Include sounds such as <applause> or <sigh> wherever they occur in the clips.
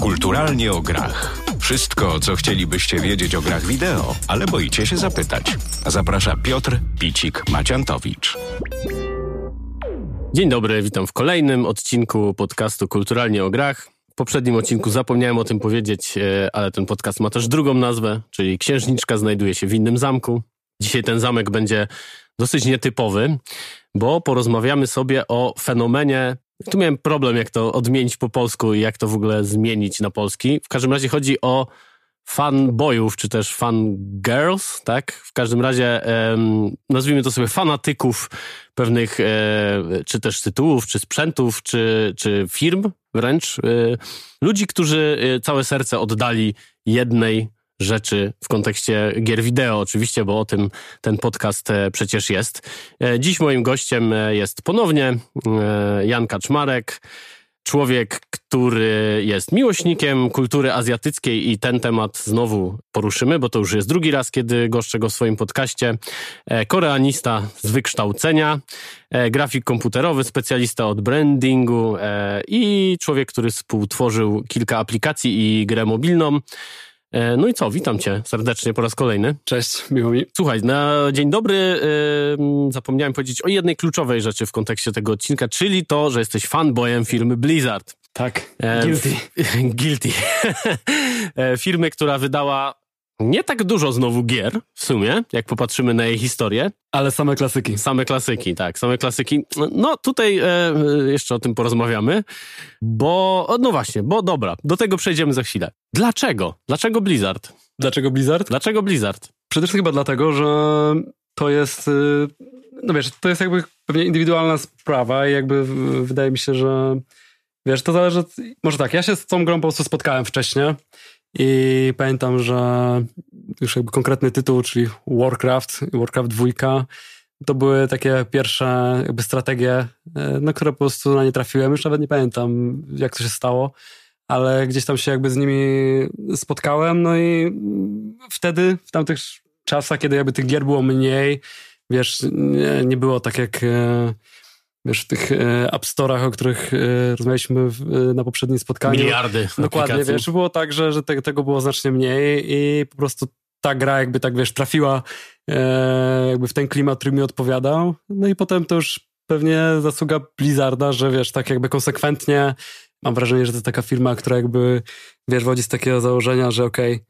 Kulturalnie o grach. Wszystko, co chcielibyście wiedzieć o grach wideo, ale boicie się zapytać. Zaprasza Piotr Picik-Maciantowicz. Dzień dobry, witam w kolejnym odcinku podcastu Kulturalnie o grach. W poprzednim odcinku zapomniałem o tym powiedzieć, e, ale ten podcast ma też drugą nazwę, czyli Księżniczka znajduje się w innym zamku. Dzisiaj ten zamek będzie dosyć nietypowy, bo porozmawiamy sobie o fenomenie. Tu miałem problem, jak to odmienić po polsku i jak to w ogóle zmienić na polski. W każdym razie chodzi o fanboyów, czy też fangirls, tak? W każdym razie um, nazwijmy to sobie fanatyków pewnych, e, czy też tytułów, czy sprzętów, czy, czy firm wręcz. E, ludzi, którzy e, całe serce oddali jednej rzeczy w kontekście gier wideo, oczywiście, bo o tym ten podcast e, przecież jest. E, dziś moim gościem e, jest ponownie Jan Kaczmarek, człowiek, który jest miłośnikiem kultury azjatyckiej i ten temat znowu poruszymy, bo to już jest drugi raz, kiedy goszczę go w swoim podcaście. Koreanista z wykształcenia, grafik komputerowy, specjalista od brandingu i człowiek, który współtworzył kilka aplikacji i grę mobilną. E, no i co, witam cię serdecznie po raz kolejny. Cześć, miło mi. Słuchaj, na dzień dobry yy, zapomniałem powiedzieć o jednej kluczowej rzeczy w kontekście tego odcinka, czyli to, że jesteś fanboyem firmy Blizzard. Tak, e, guilty. <laughs> guilty. <laughs> firmy, która wydała nie tak dużo znowu gier, w sumie, jak popatrzymy na jej historię. Ale same klasyki. Same klasyki, tak, same klasyki. No tutaj e, jeszcze o tym porozmawiamy, bo, no właśnie, bo dobra, do tego przejdziemy za chwilę. Dlaczego? Dlaczego Blizzard? Dlaczego Blizzard? Dlaczego Blizzard? Przede wszystkim chyba dlatego, że to jest, y, no wiesz, to jest jakby pewnie indywidualna sprawa i jakby wydaje mi się, że wiesz, to zależy, może tak, ja się z tą grą po prostu spotkałem wcześniej i pamiętam, że już jakby konkretny tytuł, czyli Warcraft, Warcraft 2, to były takie pierwsze jakby strategie, e, na które po prostu na nie trafiłem. Już nawet nie pamiętam, jak to się stało, ale gdzieś tam się jakby z nimi spotkałem. No i wtedy, w tamtych czasach, kiedy jakby tych gier było mniej, wiesz, nie, nie było tak jak e, wiesz, w tych e, App Store'ach, o których e, rozmawialiśmy e, na poprzednim spotkaniu. Miliardy Dokładnie, aplikacji. wiesz, było tak, że, że te, tego było znacznie mniej i po prostu ta gra jakby tak, wiesz, trafiła jakby w ten klimat, który mi odpowiadał. No i potem to już pewnie zasługa Blizzarda, że wiesz, tak jakby konsekwentnie mam wrażenie, że to jest taka firma, która jakby, wiesz, wodzi z takiego założenia, że okej, okay,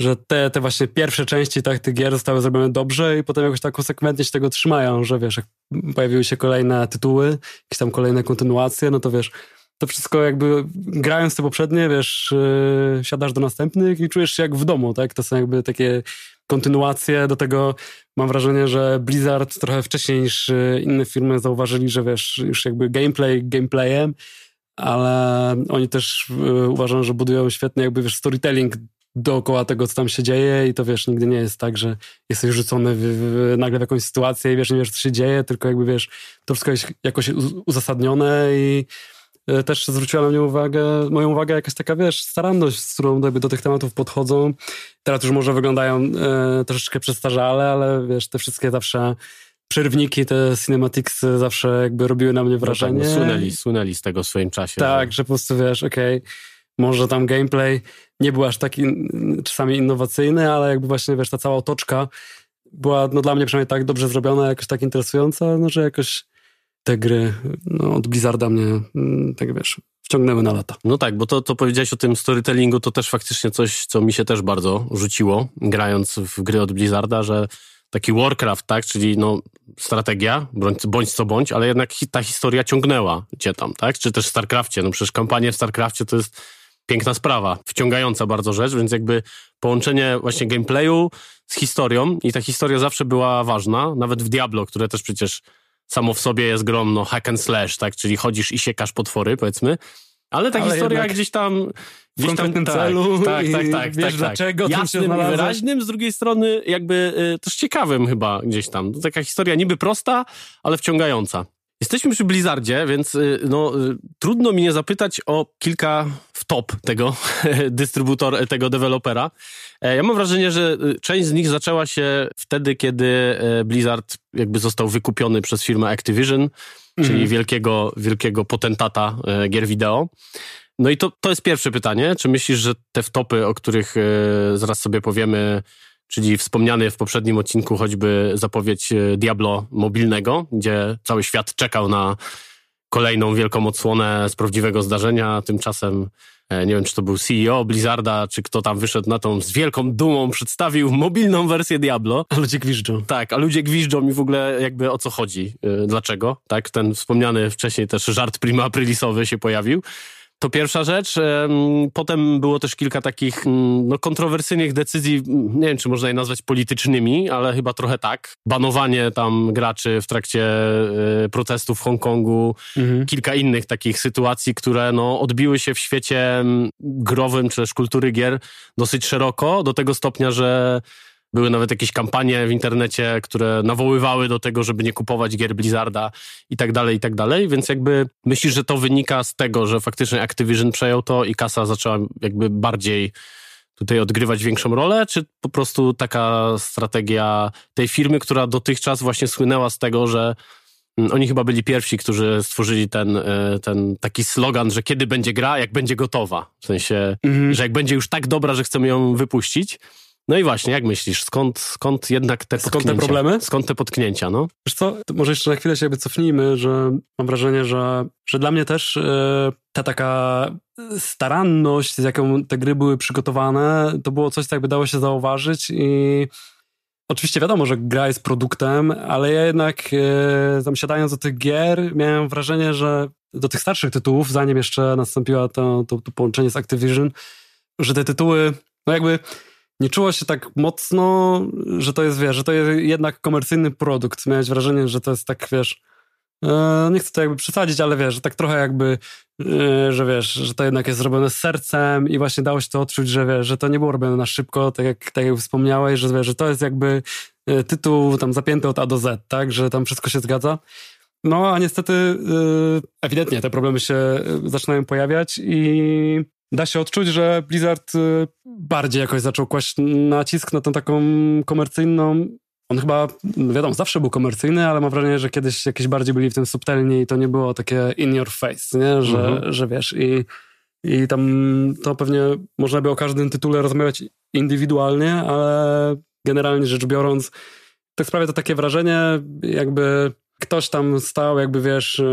że te, te właśnie pierwsze części tak, tych gier zostały zrobione dobrze i potem jakoś tak konsekwentnie się tego trzymają, że wiesz, jak pojawiły się kolejne tytuły, jakieś tam kolejne kontynuacje, no to wiesz, to wszystko jakby grając te poprzednie, wiesz, yy, siadasz do następnych i czujesz się jak w domu, tak? To są jakby takie kontynuacje, do tego mam wrażenie, że Blizzard trochę wcześniej niż yy, inne firmy zauważyli, że wiesz, już jakby gameplay gameplayem, ale oni też yy, uważam, że budują świetny jakby, wiesz, storytelling dookoła tego, co tam się dzieje i to wiesz, nigdy nie jest tak, że jesteś rzucony w, w, nagle w jakąś sytuację i wiesz, nie wiesz, co się dzieje, tylko jakby wiesz, to wszystko jest jakoś uzasadnione i e, też zwróciła na mnie uwagę, moją uwagę jakaś taka, wiesz, staranność, z którą do tych tematów podchodzą. Teraz już może wyglądają e, troszeczkę przestarzale, ale wiesz, te wszystkie zawsze przerwniki, te cinematics zawsze jakby robiły na mnie wrażenie. No tak, no słynęli, słynęli z tego w swoim czasie. Tak, że, że po prostu wiesz, okej, okay, może tam gameplay nie był aż taki czasami innowacyjny, ale jakby właśnie, wiesz, ta cała otoczka była, no dla mnie przynajmniej tak dobrze zrobiona, jakoś tak interesująca, no że jakoś te gry no, od Blizzarda mnie, mm, tak wiesz, wciągnęły na lata. No tak, bo to, to powiedziałeś o tym storytellingu, to też faktycznie coś, co mi się też bardzo rzuciło, grając w gry od Blizzarda, że taki Warcraft, tak, czyli no strategia, bądź, bądź co bądź, ale jednak ta historia ciągnęła cię tam, tak, czy też w StarCraftie, no przecież kampania w StarCraftie to jest piękna sprawa, wciągająca bardzo rzecz, więc jakby połączenie właśnie gameplayu z historią i ta historia zawsze była ważna, nawet w Diablo, które też przecież samo w sobie jest grą, no hack and slash, tak, czyli chodzisz i siekasz potwory, powiedzmy, ale ta ale historia gdzieś tam... Gdzieś w tam, tak, celu tak, tak, tak, tak, wiesz tak, dlaczego Jasnym się i wyraźnym, z drugiej strony jakby y, też ciekawym chyba gdzieś tam. To taka historia niby prosta, ale wciągająca. Jesteśmy przy Blizzardzie, więc y, no, y, trudno mi nie zapytać o kilka w top tego <laughs> dystrybutora, tego dewelopera. E, ja mam wrażenie, że y, część z nich zaczęła się wtedy, kiedy e, Blizzard jakby został wykupiony przez firmę Activision, czyli mhm. wielkiego, wielkiego potentata e, gier wideo. No i to, to jest pierwsze pytanie. Czy myślisz, że te wtopy, o których zaraz sobie powiemy, czyli wspomniany w poprzednim odcinku choćby zapowiedź e, Diablo mobilnego, gdzie cały świat czekał na kolejną wielką odsłonę z prawdziwego zdarzenia, tymczasem e, nie wiem, czy to był CEO Blizzarda, czy kto tam wyszedł na tą z wielką dumą, przedstawił mobilną wersję Diablo. A ludzie gwiżdżą. Tak, a ludzie gwiżdżą i w ogóle jakby o co chodzi, dlaczego, tak, ten wspomniany wcześniej też żart prima aprilisowy się pojawił. To pierwsza rzecz. Potem było też kilka takich mm, no, kontrowersyjnych decyzji, nie wiem, czy można je nazwać politycznymi, ale chyba trochę tak. Banowanie tam graczy w trakcie e, protestów w Hongkongu, mhm. kilka innych takich sytuacji, które no, odbiły się w świecie mm, growym, czy też kultury gier dosyć szeroko, do tego stopnia, że były nawet jakieś kampanie w internecie, które nawoływały do tego, żeby nie kupować gier Blizzarda i tak dalej, i tak dalej. Więc jakby myślisz, że to wynika z tego, że faktycznie Activision przejął to i kasa zaczęła jakby bardziej tutaj odgrywać większą rolę, czy po prostu taka strategia tej firmy, która dotychczas właśnie słynęła z tego, że mm, oni chyba byli pierwsi, którzy stworzyli ten, e, ten taki slogan, że kiedy będzie gra, jak będzie gotowa. W sensie, mhm. że jak będzie już tak dobra, że chcemy ją wypuścić, no i właśnie, jak myślisz, skąd, skąd jednak te skąd te problemy? Skąd te potknięcia, no? Wiesz co, może jeszcze na chwilę się jakby cofnijmy, że mam wrażenie, że, że dla mnie też yy, ta taka staranność, z jaką te gry były przygotowane, to było coś, co jakby dało się zauważyć i Oczywiście wiadomo, że gra jest produktem, ale ja jednak e, tam siadając do tych gier miałem wrażenie, że do tych starszych tytułów, zanim jeszcze nastąpiło to, to, to połączenie z Activision, że te tytuły, no jakby nie czuło się tak mocno, że to jest, wiesz, że to jest jednak komercyjny produkt. Miałeś wrażenie, że to jest tak, wiesz, e, nie chcę to jakby przesadzić, ale wiesz, że tak trochę jakby, e, że wiesz, że to jednak jest zrobione z sercem i właśnie dało się to odczuć, że wiesz, że to nie było robione na szybko, tak jak, tak jak wspomniałeś, że wiesz, że to jest jakby e, tytuł tam zapięty od A do Z, tak, że tam wszystko się zgadza. No, a niestety ewidentnie te problemy się zaczynają pojawiać i da się odczuć, że Blizzard y, bardziej jakoś zaczął kłaść nacisk na tą taką komercyjną. On chyba, no wiadomo, zawsze był komercyjny, ale mam wrażenie, że kiedyś jakieś bardziej byli w tym subtelni i to nie było takie in your face, nie? Że, mhm. że wiesz, i, i tam to pewnie można by o każdym tytule rozmawiać indywidualnie, ale generalnie rzecz biorąc, tak sprawia to takie wrażenie, jakby ktoś tam stał, jakby wiesz. E,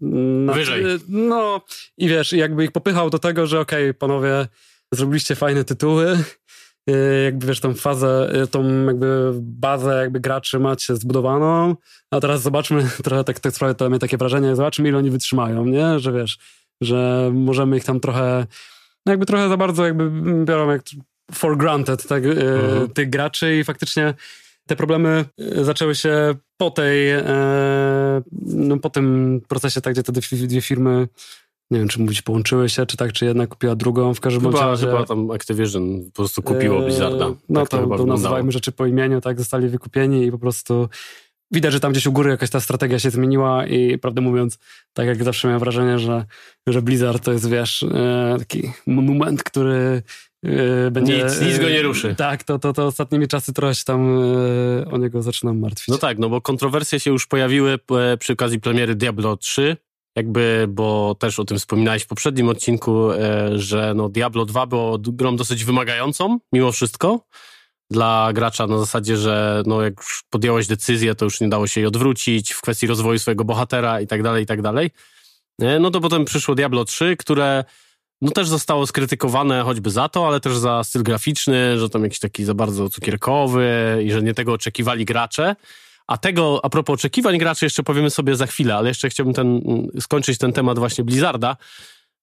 na, Wyżej. No i wiesz, jakby ich popychał do tego, że okej, okay, panowie, zrobiliście fajne tytuły. E, jakby wiesz, tą fazę, e, tą jakby bazę jakby graczy macie zbudowaną, a teraz zobaczmy, <laughs> trochę tak, tak sprawia to mnie takie wrażenie, zobaczmy ile oni wytrzymają, nie? Że wiesz, że możemy ich tam trochę, no jakby trochę za bardzo jakby biorą jak for granted tak, mhm. tych graczy i faktycznie te problemy e, zaczęły się po tej, e, no po tym procesie, tak, gdzie te dwie firmy nie wiem, czy mówić połączyły się, czy tak, czy jedna kupiła drugą, w każdym chyba, razie... Chyba tam Activision po prostu kupiło e, Blizzarda. Tak no to, to, to nazywajmy rzeczy po imieniu, tak, zostali wykupieni i po prostu widać, że tam gdzieś u góry jakaś ta strategia się zmieniła i prawdę mówiąc, tak jak zawsze miałem wrażenie, że, że Blizzard to jest, wiesz, taki monument, który będzie... Nic, nic go nie ruszy. Yy, tak, to, to, to ostatnimi czasy trochę się tam yy, o niego zaczynam martwić. No tak, no bo kontrowersje się już pojawiły e, przy okazji premiery Diablo 3, jakby, bo też o tym wspominałeś w poprzednim odcinku, e, że no Diablo 2 było grą dosyć wymagającą, mimo wszystko, dla gracza na zasadzie, że no jak już podjąłeś decyzję, to już nie dało się jej odwrócić w kwestii rozwoju swojego bohatera i tak dalej, i tak dalej. E, no to potem przyszło Diablo 3, które no też zostało skrytykowane choćby za to, ale też za styl graficzny, że tam jakiś taki za bardzo cukierkowy i że nie tego oczekiwali gracze. A tego, a propos oczekiwań graczy, jeszcze powiemy sobie za chwilę, ale jeszcze chciałbym ten, skończyć ten temat właśnie Blizzarda.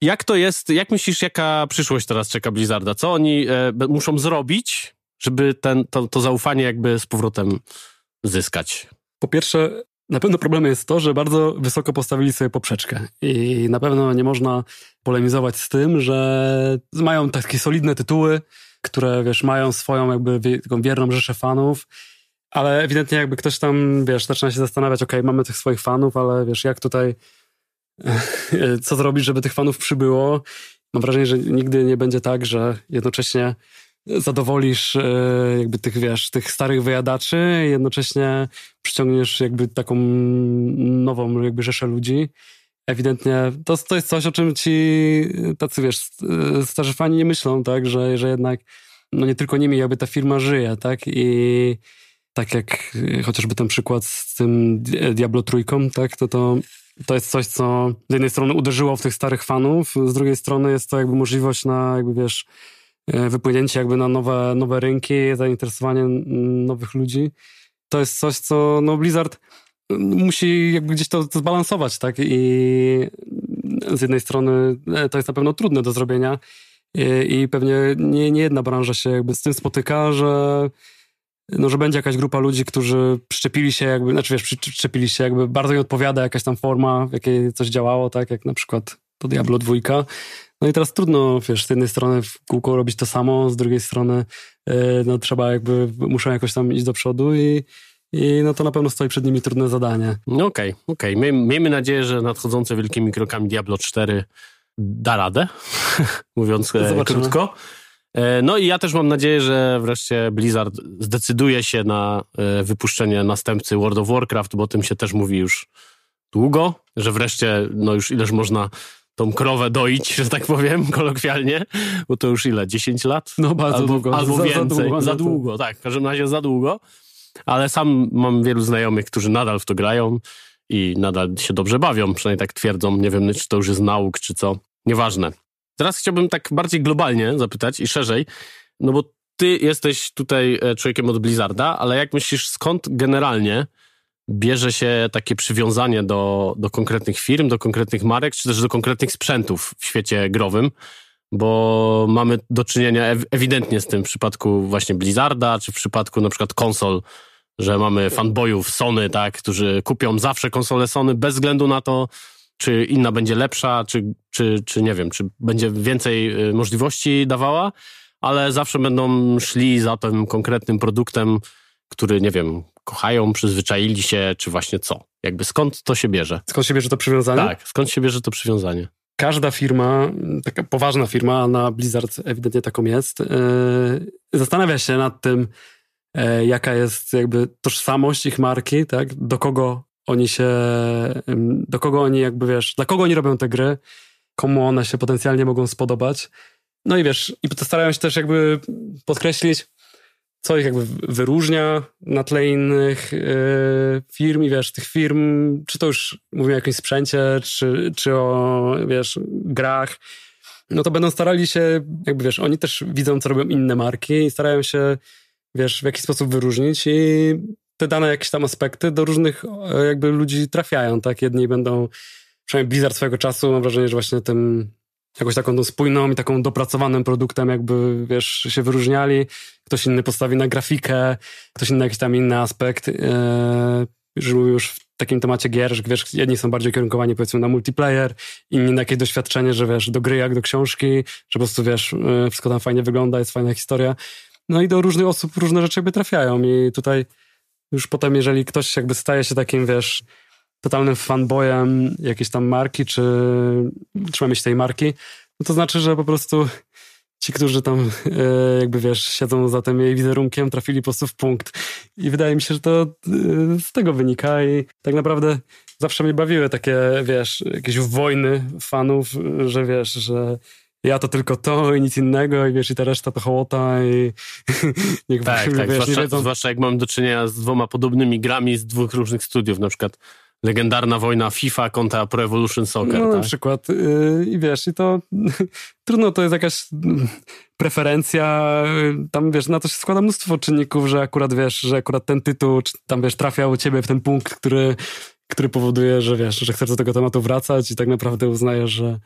Jak to jest, jak myślisz, jaka przyszłość teraz czeka Blizzarda? Co oni e, muszą zrobić, żeby ten, to, to zaufanie jakby z powrotem zyskać? Po pierwsze, na pewno problemem jest to, że bardzo wysoko postawili sobie poprzeczkę i na pewno nie można polemizować z tym, że mają takie solidne tytuły, które, wiesz, mają swoją jakby taką wierną rzeszę fanów, ale ewidentnie jakby ktoś tam, wiesz, zaczyna się zastanawiać, okay, mamy tych swoich fanów, ale wiesz, jak tutaj, <laughs> co zrobić, żeby tych fanów przybyło? Mam wrażenie, że nigdy nie będzie tak, że jednocześnie zadowolisz e, jakby tych, wiesz, tych starych wyjadaczy jednocześnie przyciągniesz jakby taką nową jakby rzeszę ludzi. ewidentnie to, to jest coś, o czym ci tacy, wiesz, starzy fani nie myślą, tak, że, że jednak no nie tylko nimi jakby ta firma żyje, tak, i tak jak chociażby ten przykład z tym Diablo trójką, tak, to to to jest coś, co z jednej strony uderzyło w tych starych fanów, z drugiej strony jest to jakby możliwość na, jakby wiesz, e, wypłynięcie jakby na nowe, nowe rynki, zainteresowanie nowych ludzi. To jest coś, co no Blizzard musi jakby gdzieś to, zbalansować, tak? I z jednej strony e, to jest na pewno trudne do zrobienia i, i pewnie nie, nie jedna branża się jakby z tym spotyka, że no, że będzie jakaś grupa ludzi, którzy przyczepili się jakby, znaczy wiesz, przyczepili się jakby, bardzo im odpowiada jakaś tam forma, w jakiej coś działało, tak, jak na przykład to Diablo 2. No i teraz trudno, wiesz, z jednej strony w kółko robić to samo, z drugiej strony yy, no trzeba jakby, muszą jakoś tam iść do przodu i i no to na pewno stoi przed nimi trudne zadanie. No okej, okay, okej. Okay. Miejmy nadzieję, że nadchodzące wielkimi krokami Diablo 4 da radę, <laughs> mówiąc e, Zobaczymy. krótko. E, no i ja też mam nadzieję, że wreszcie Blizzard zdecyduje się na e, wypuszczenie następcy World of Warcraft, bo o tym się też mówi już długo, że wreszcie, no już ileż można tą krowę doić, że tak powiem, <laughs> kolokwialnie, bo to już ile, 10 lat? No bardzo albo, długo. Albo za, więcej, za długo, za długo, tak, w każdym razie za długo, ale sam mam wielu znajomych, którzy nadal w to grają i nadal się dobrze bawią, przynajmniej tak twierdzą, nie wiem, czy to już jest nauk, czy co, nieważne. Teraz chciałbym tak bardziej globalnie zapytać i szerzej, no bo ty jesteś tutaj e, człowiekiem od Blizzarda, ale jak myślisz, skąd generalnie bierze się takie przywiązanie do, do konkretnych firm, do konkretnych marek, czy też do konkretnych sprzętów w świecie growym? Bo mamy do czynienia ewidentnie z tym w przypadku właśnie Blizzarda, czy w przypadku na przykład konsol, że mamy fanboyów Sony, tak, którzy kupią zawsze konsole Sony bez względu na to, czy inna będzie lepsza, czy, czy, czy nie wiem, czy będzie więcej y, możliwości dawała, ale zawsze będą szli za tym konkretnym produktem, który, nie wiem, kochają, przyzwyczaili się, czy właśnie co? Jakby skąd to się bierze? Skąd się bierze to przywiązanie? Tak, skąd się bierze to przywiązanie? Każda firma, taka poważna firma, na Blizzard ewidentnie taką jest, yy, zastanawia się nad tym, yy, jaka jest jakby tożsamość ich marki, tak? Do kogo oni się, do kogo oni jakby, wiesz, dla kogo oni robią te gry, komu one się potencjalnie mogą spodobać. No i wiesz, i starają się też jakby podkreślić, co ich jakby wyróżnia na tle innych yy, firm i wiesz, tych firm, czy to już mówimy o jakimś sprzęcie, czy, czy o, wiesz, grach, no to będą starali się, jakby wiesz, oni też widzą, co robią inne marki i starają się, wiesz, w jakiś sposób wyróżnić i te dane jakieś tam aspekty do różnych e, jakby ludzi trafiają, tak? Jedni będą, przynajmniej Blizzard swojego czasu, mam wrażenie, że właśnie tym jakąś taką tą spójną i taką dopracowanym produktem jakby, wiesz, się wyróżniali. Ktoś inny postawi na grafikę, ktoś inny jakiś tam inny aspekt. Yy, żył już w takim temacie gier, że wiesz, jedni są bardziej kierunkowani powiedzmy na multiplayer, inni na jakieś doświadczenie, że wiesz, do gry jak do książki, że po prostu wiesz, yy, wszystko tam fajnie wygląda, jest fajna historia. No i do różnych osób różne rzeczy jakby trafiają i tutaj już potem, jeżeli ktoś jakby staje się takim, wiesz, totalnym fanboyem jakiejś tam marki, czy trzymamy się tej marki, no to znaczy, że po prostu ci, którzy tam e, jakby, wiesz, siedzą za tym jej wizerunkiem, trafili po prostu w punkt. I wydaje mi się, że to e, z tego wynika i tak naprawdę zawsze mnie bawiły takie, wiesz, jakieś wojny fanów, że wiesz, że ja to tylko to i nic innego i wiesz, i ta reszta to hołota i <laughs> niech tak, <laughs> tak, wiesz, zwłaszcza, wiedzą... zwłaszcza jak mam do czynienia z dwoma podobnymi grami z dwóch różnych studiów, na przykład legendarna wojna FIFA kontra Pro Evolution Soccer. No, tak? na przykład. Yy, I wiesz, i to <laughs> trudno, to jest jakaś preferencja. Tam wiesz, na to się składa mnóstwo czynników, że akurat wiesz, że akurat ten tytuł tam wiesz, trafia u ciebie w ten punkt, który, który powoduje, że wiesz, że chcesz do tego tematu wracać i tak naprawdę uznajesz, że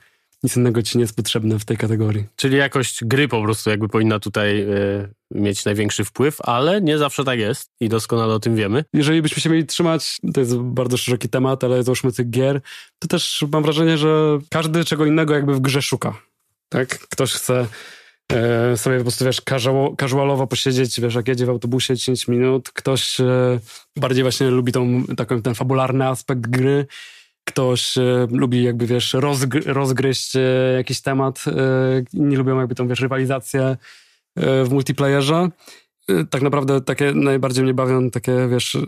nic innego ci nie jest potrzebne w tej kategorii. Czyli jakość gry po prostu jakby powinna tutaj y, mieć największy wpływ, ale nie zawsze tak jest i doskonale o tym wiemy. Jeżeli byśmy się mieli trzymać, to jest bardzo szeroki temat, ale załóżmy tych gier, to też mam wrażenie, że każdy czego innego jakby w grze szuka. Tak? Ktoś chce e, sobie po prostu, wiesz, casualowo posiedzieć, wiesz, jak jedzie w autobusie 10 minut. Ktoś e, bardziej właśnie lubi tą, taką, ten fabularny aspekt gry ktoś e, lubi jakby, wiesz, rozgry rozgryźć e, jakiś temat, e, nie lubią jakby tą, wiesz, rywalizację e, w multiplayerze. E, tak naprawdę takie najbardziej mnie bawią takie, wiesz, e,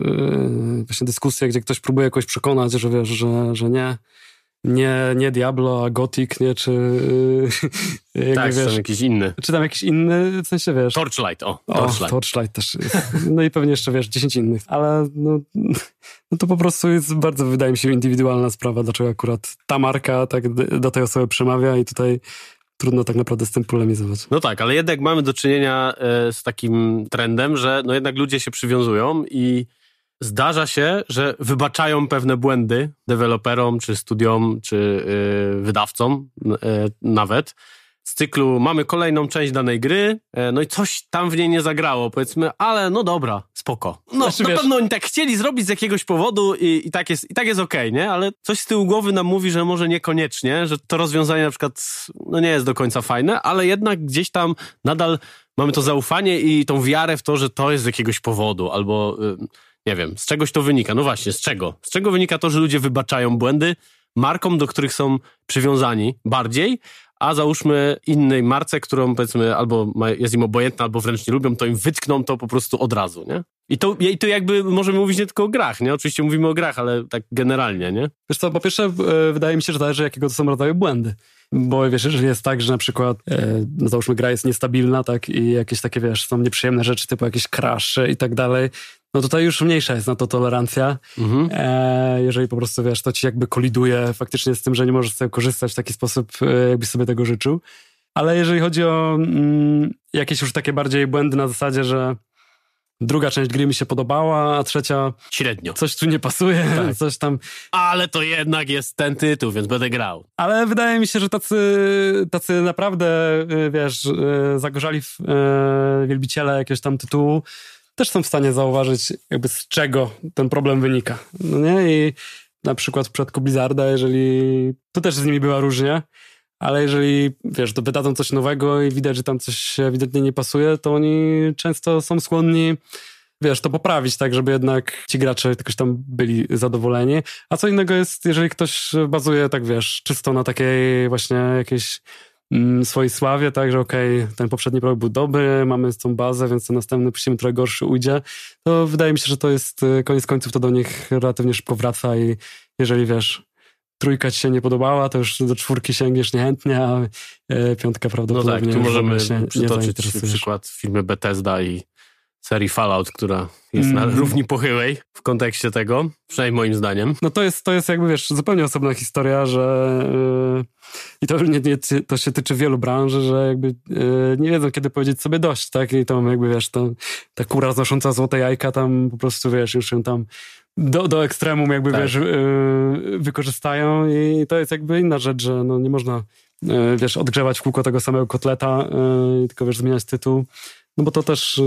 właśnie dyskusje, gdzie ktoś próbuje jakoś przekonać, że wiesz, że, że nie, nie, nie Diablo, a Gothic, nie, czy <laughs> jakby, tak, wiesz, jakiś inny. Czy tam jakiś inny, w sensie, wiesz... Torchlight, o, Torchlight. O, Torchlight też jest. No i pewnie jeszcze, wiesz, 10 innych, ale no, no to po prostu jest bardzo, wydaje mi się, indywidualna sprawa, dlaczego akurat ta marka tak do tej osoby przemawia i tutaj trudno tak naprawdę z tym polemizować. No tak, ale jednak mamy do czynienia e, z takim trendem, że no jednak ludzie się przywiązują i zdarza się, że wybaczają pewne błędy deweloperom, czy studiom, czy yy, wydawcom yy, nawet. Z cyklu mamy kolejną część danej gry, yy, no i coś tam w niej nie zagrało, powiedzmy, ale no dobra, spoko. No znaczy, na wiesz, pewno oni tak chcieli zrobić z jakiegoś powodu i, i tak jest, i tak jest okej, okay, nie? Ale coś z tyłu głowy nam mówi, że może niekoniecznie, że to rozwiązanie na przykład no nie jest do końca fajne, ale jednak gdzieś tam nadal mamy to zaufanie i tą wiarę w to, że to jest z jakiegoś powodu, albo y, nie wiem, z czegoś to wynika. No właśnie, z czego? Z czego wynika to, że ludzie wybaczają błędy markom, do których są przywiązani bardziej, a załóżmy innej marce, którą powiedzmy albo jest im obojętna, albo wręcz nie lubią, to im wytkną to po prostu od razu, nie? I to, I to jakby możemy mówić nie tylko o grach, nie? Oczywiście mówimy o grach, ale tak generalnie, nie? Wiesz co, po pierwsze e, wydaje mi się, że zależy jakiego to są rodzaju błędy. Bo wiesz, jeżeli jest tak, że na przykład e, no załóżmy gra jest niestabilna, tak, i jakieś takie, wiesz, są nieprzyjemne rzeczy, typu jakieś crashy i tak dalej, no tutaj już mniejsza jest na to tolerancja. Mhm. E, jeżeli po prostu, wiesz, to ci jakby koliduje faktycznie z tym, że nie możesz sobie korzystać w taki sposób, e, jakbyś sobie tego życzył. Ale jeżeli chodzi o mm, jakieś już takie bardziej błędy na zasadzie, że druga część gry mi się podobała, a trzecia średnio. Coś tu nie pasuje, tak. <laughs> coś tam. Ale to jednak jest ten tytuł, więc będę grał. Ale wydaje mi się, że tacy, tacy naprawdę, y, wiesz, y, zagorzali w, e, wielbiciele jakiegoś tam tytułu też są w stanie zauważyć, jakby z czego ten problem wynika. No nie? I na przykład w przypadku Blizzarda, jeżeli to też z nimi była różnie, ale jeżeli, wiesz, wydadzą coś nowego i widać, że tam coś ewidentnie nie pasuje, to oni często są skłonni wiesz, to poprawić tak, żeby jednak ci gracze jakoś tam byli zadowoleni. A co innego jest, jeżeli ktoś bazuje, tak wiesz, czysto na takiej właśnie jakiejś mm, swojej sławie, tak, że okej, okay, ten poprzedni projekt był dobry, mamy tą bazę, więc ten następny puścimy trochę gorszy ujdzie, to wydaje mi się, że to jest y, koniec końców to do nich relatywnie szybko wraca i jeżeli wiesz, trójka ci się nie podobała, to już do czwórki sięgniesz niechętnie, a e, piątka prawdopodobnie No tak, tu możemy się przytoczyć przykład filmy Bethesda i serii Fallout, która jest mm. na równi pochyłej w kontekście tego, przynajmniej moim zdaniem. No to jest, to jest jakby, wiesz, zupełnie osobna historia, że yy, i to, nie, nie, to się tyczy wielu branży, że jakby yy, nie wiedzą, kiedy powiedzieć sobie dość, tak? I to jakby, wiesz, to, ta kura znosząca złote jajka tam po prostu, wiesz, już ją tam do, do ekstremum jakby, tak. wiesz, yy, wykorzystają i to jest jakby inna rzecz, że no nie można, yy, wiesz, odgrzewać w kółko tego samego kotleta, yy, tylko, wiesz, zmieniać tytuł, no bo to też,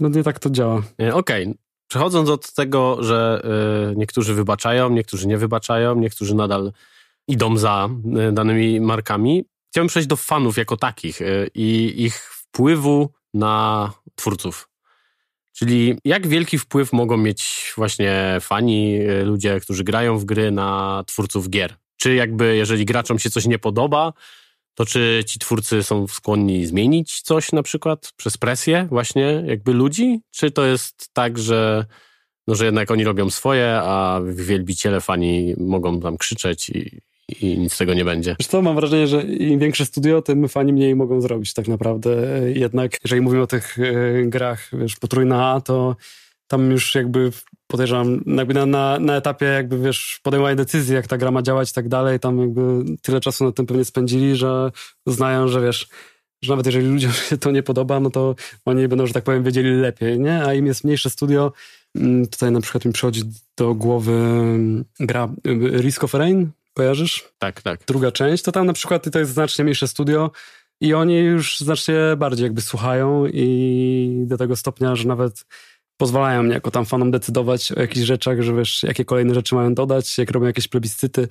no nie tak to działa. Okej, okay. Przechodząc od tego, że niektórzy wybaczają, niektórzy nie wybaczają, niektórzy nadal idą za danymi markami, chciałbym przejść do fanów jako takich i ich wpływu na twórców. Czyli jak wielki wpływ mogą mieć właśnie fani, e, ludzie, którzy grają w gry na twórców gier? Czy jakby, jeżeli graczom się coś nie podoba, to czy ci twórcy są skłonni zmienić coś na przykład przez presję właśnie jakby ludzi? Czy to jest tak, że, no, że jednak oni robią swoje, a wielbiciele fani mogą tam krzyczeć i, i nic z tego nie będzie. Wiesz mam wrażenie, że im większe studio, tym fani mniej mogą zrobić tak naprawdę. Jednak jeżeli mówimy o tych e, grach, wiesz, potrójna A, to tam już jakby podejrzewam, jakby na, na, na etapie jakby, wiesz, podejmowania decyzji, jak ta gra ma działać i tak dalej, tam jakby tyle czasu na tym pewnie spędzili, że znają, że wiesz, że nawet jeżeli ludziom <laughs> się to nie podoba, no to oni będą, że tak powiem, wiedzieli lepiej, nie? A im jest mniejsze studio, mm, tutaj na przykład mi przychodzi do głowy mm, gra y, Risk of Rain, Kojarzysz? Tak, tak. Druga część, to tam na przykład to jest znacznie mniejsze studio i oni już znacznie bardziej jakby słuchają i do tego stopnia, że nawet pozwalają mnie jako tam fanom decydować o jakichś rzeczach, że wiesz, jakie kolejne rzeczy mają dodać, jak robią jakieś plebiscyty.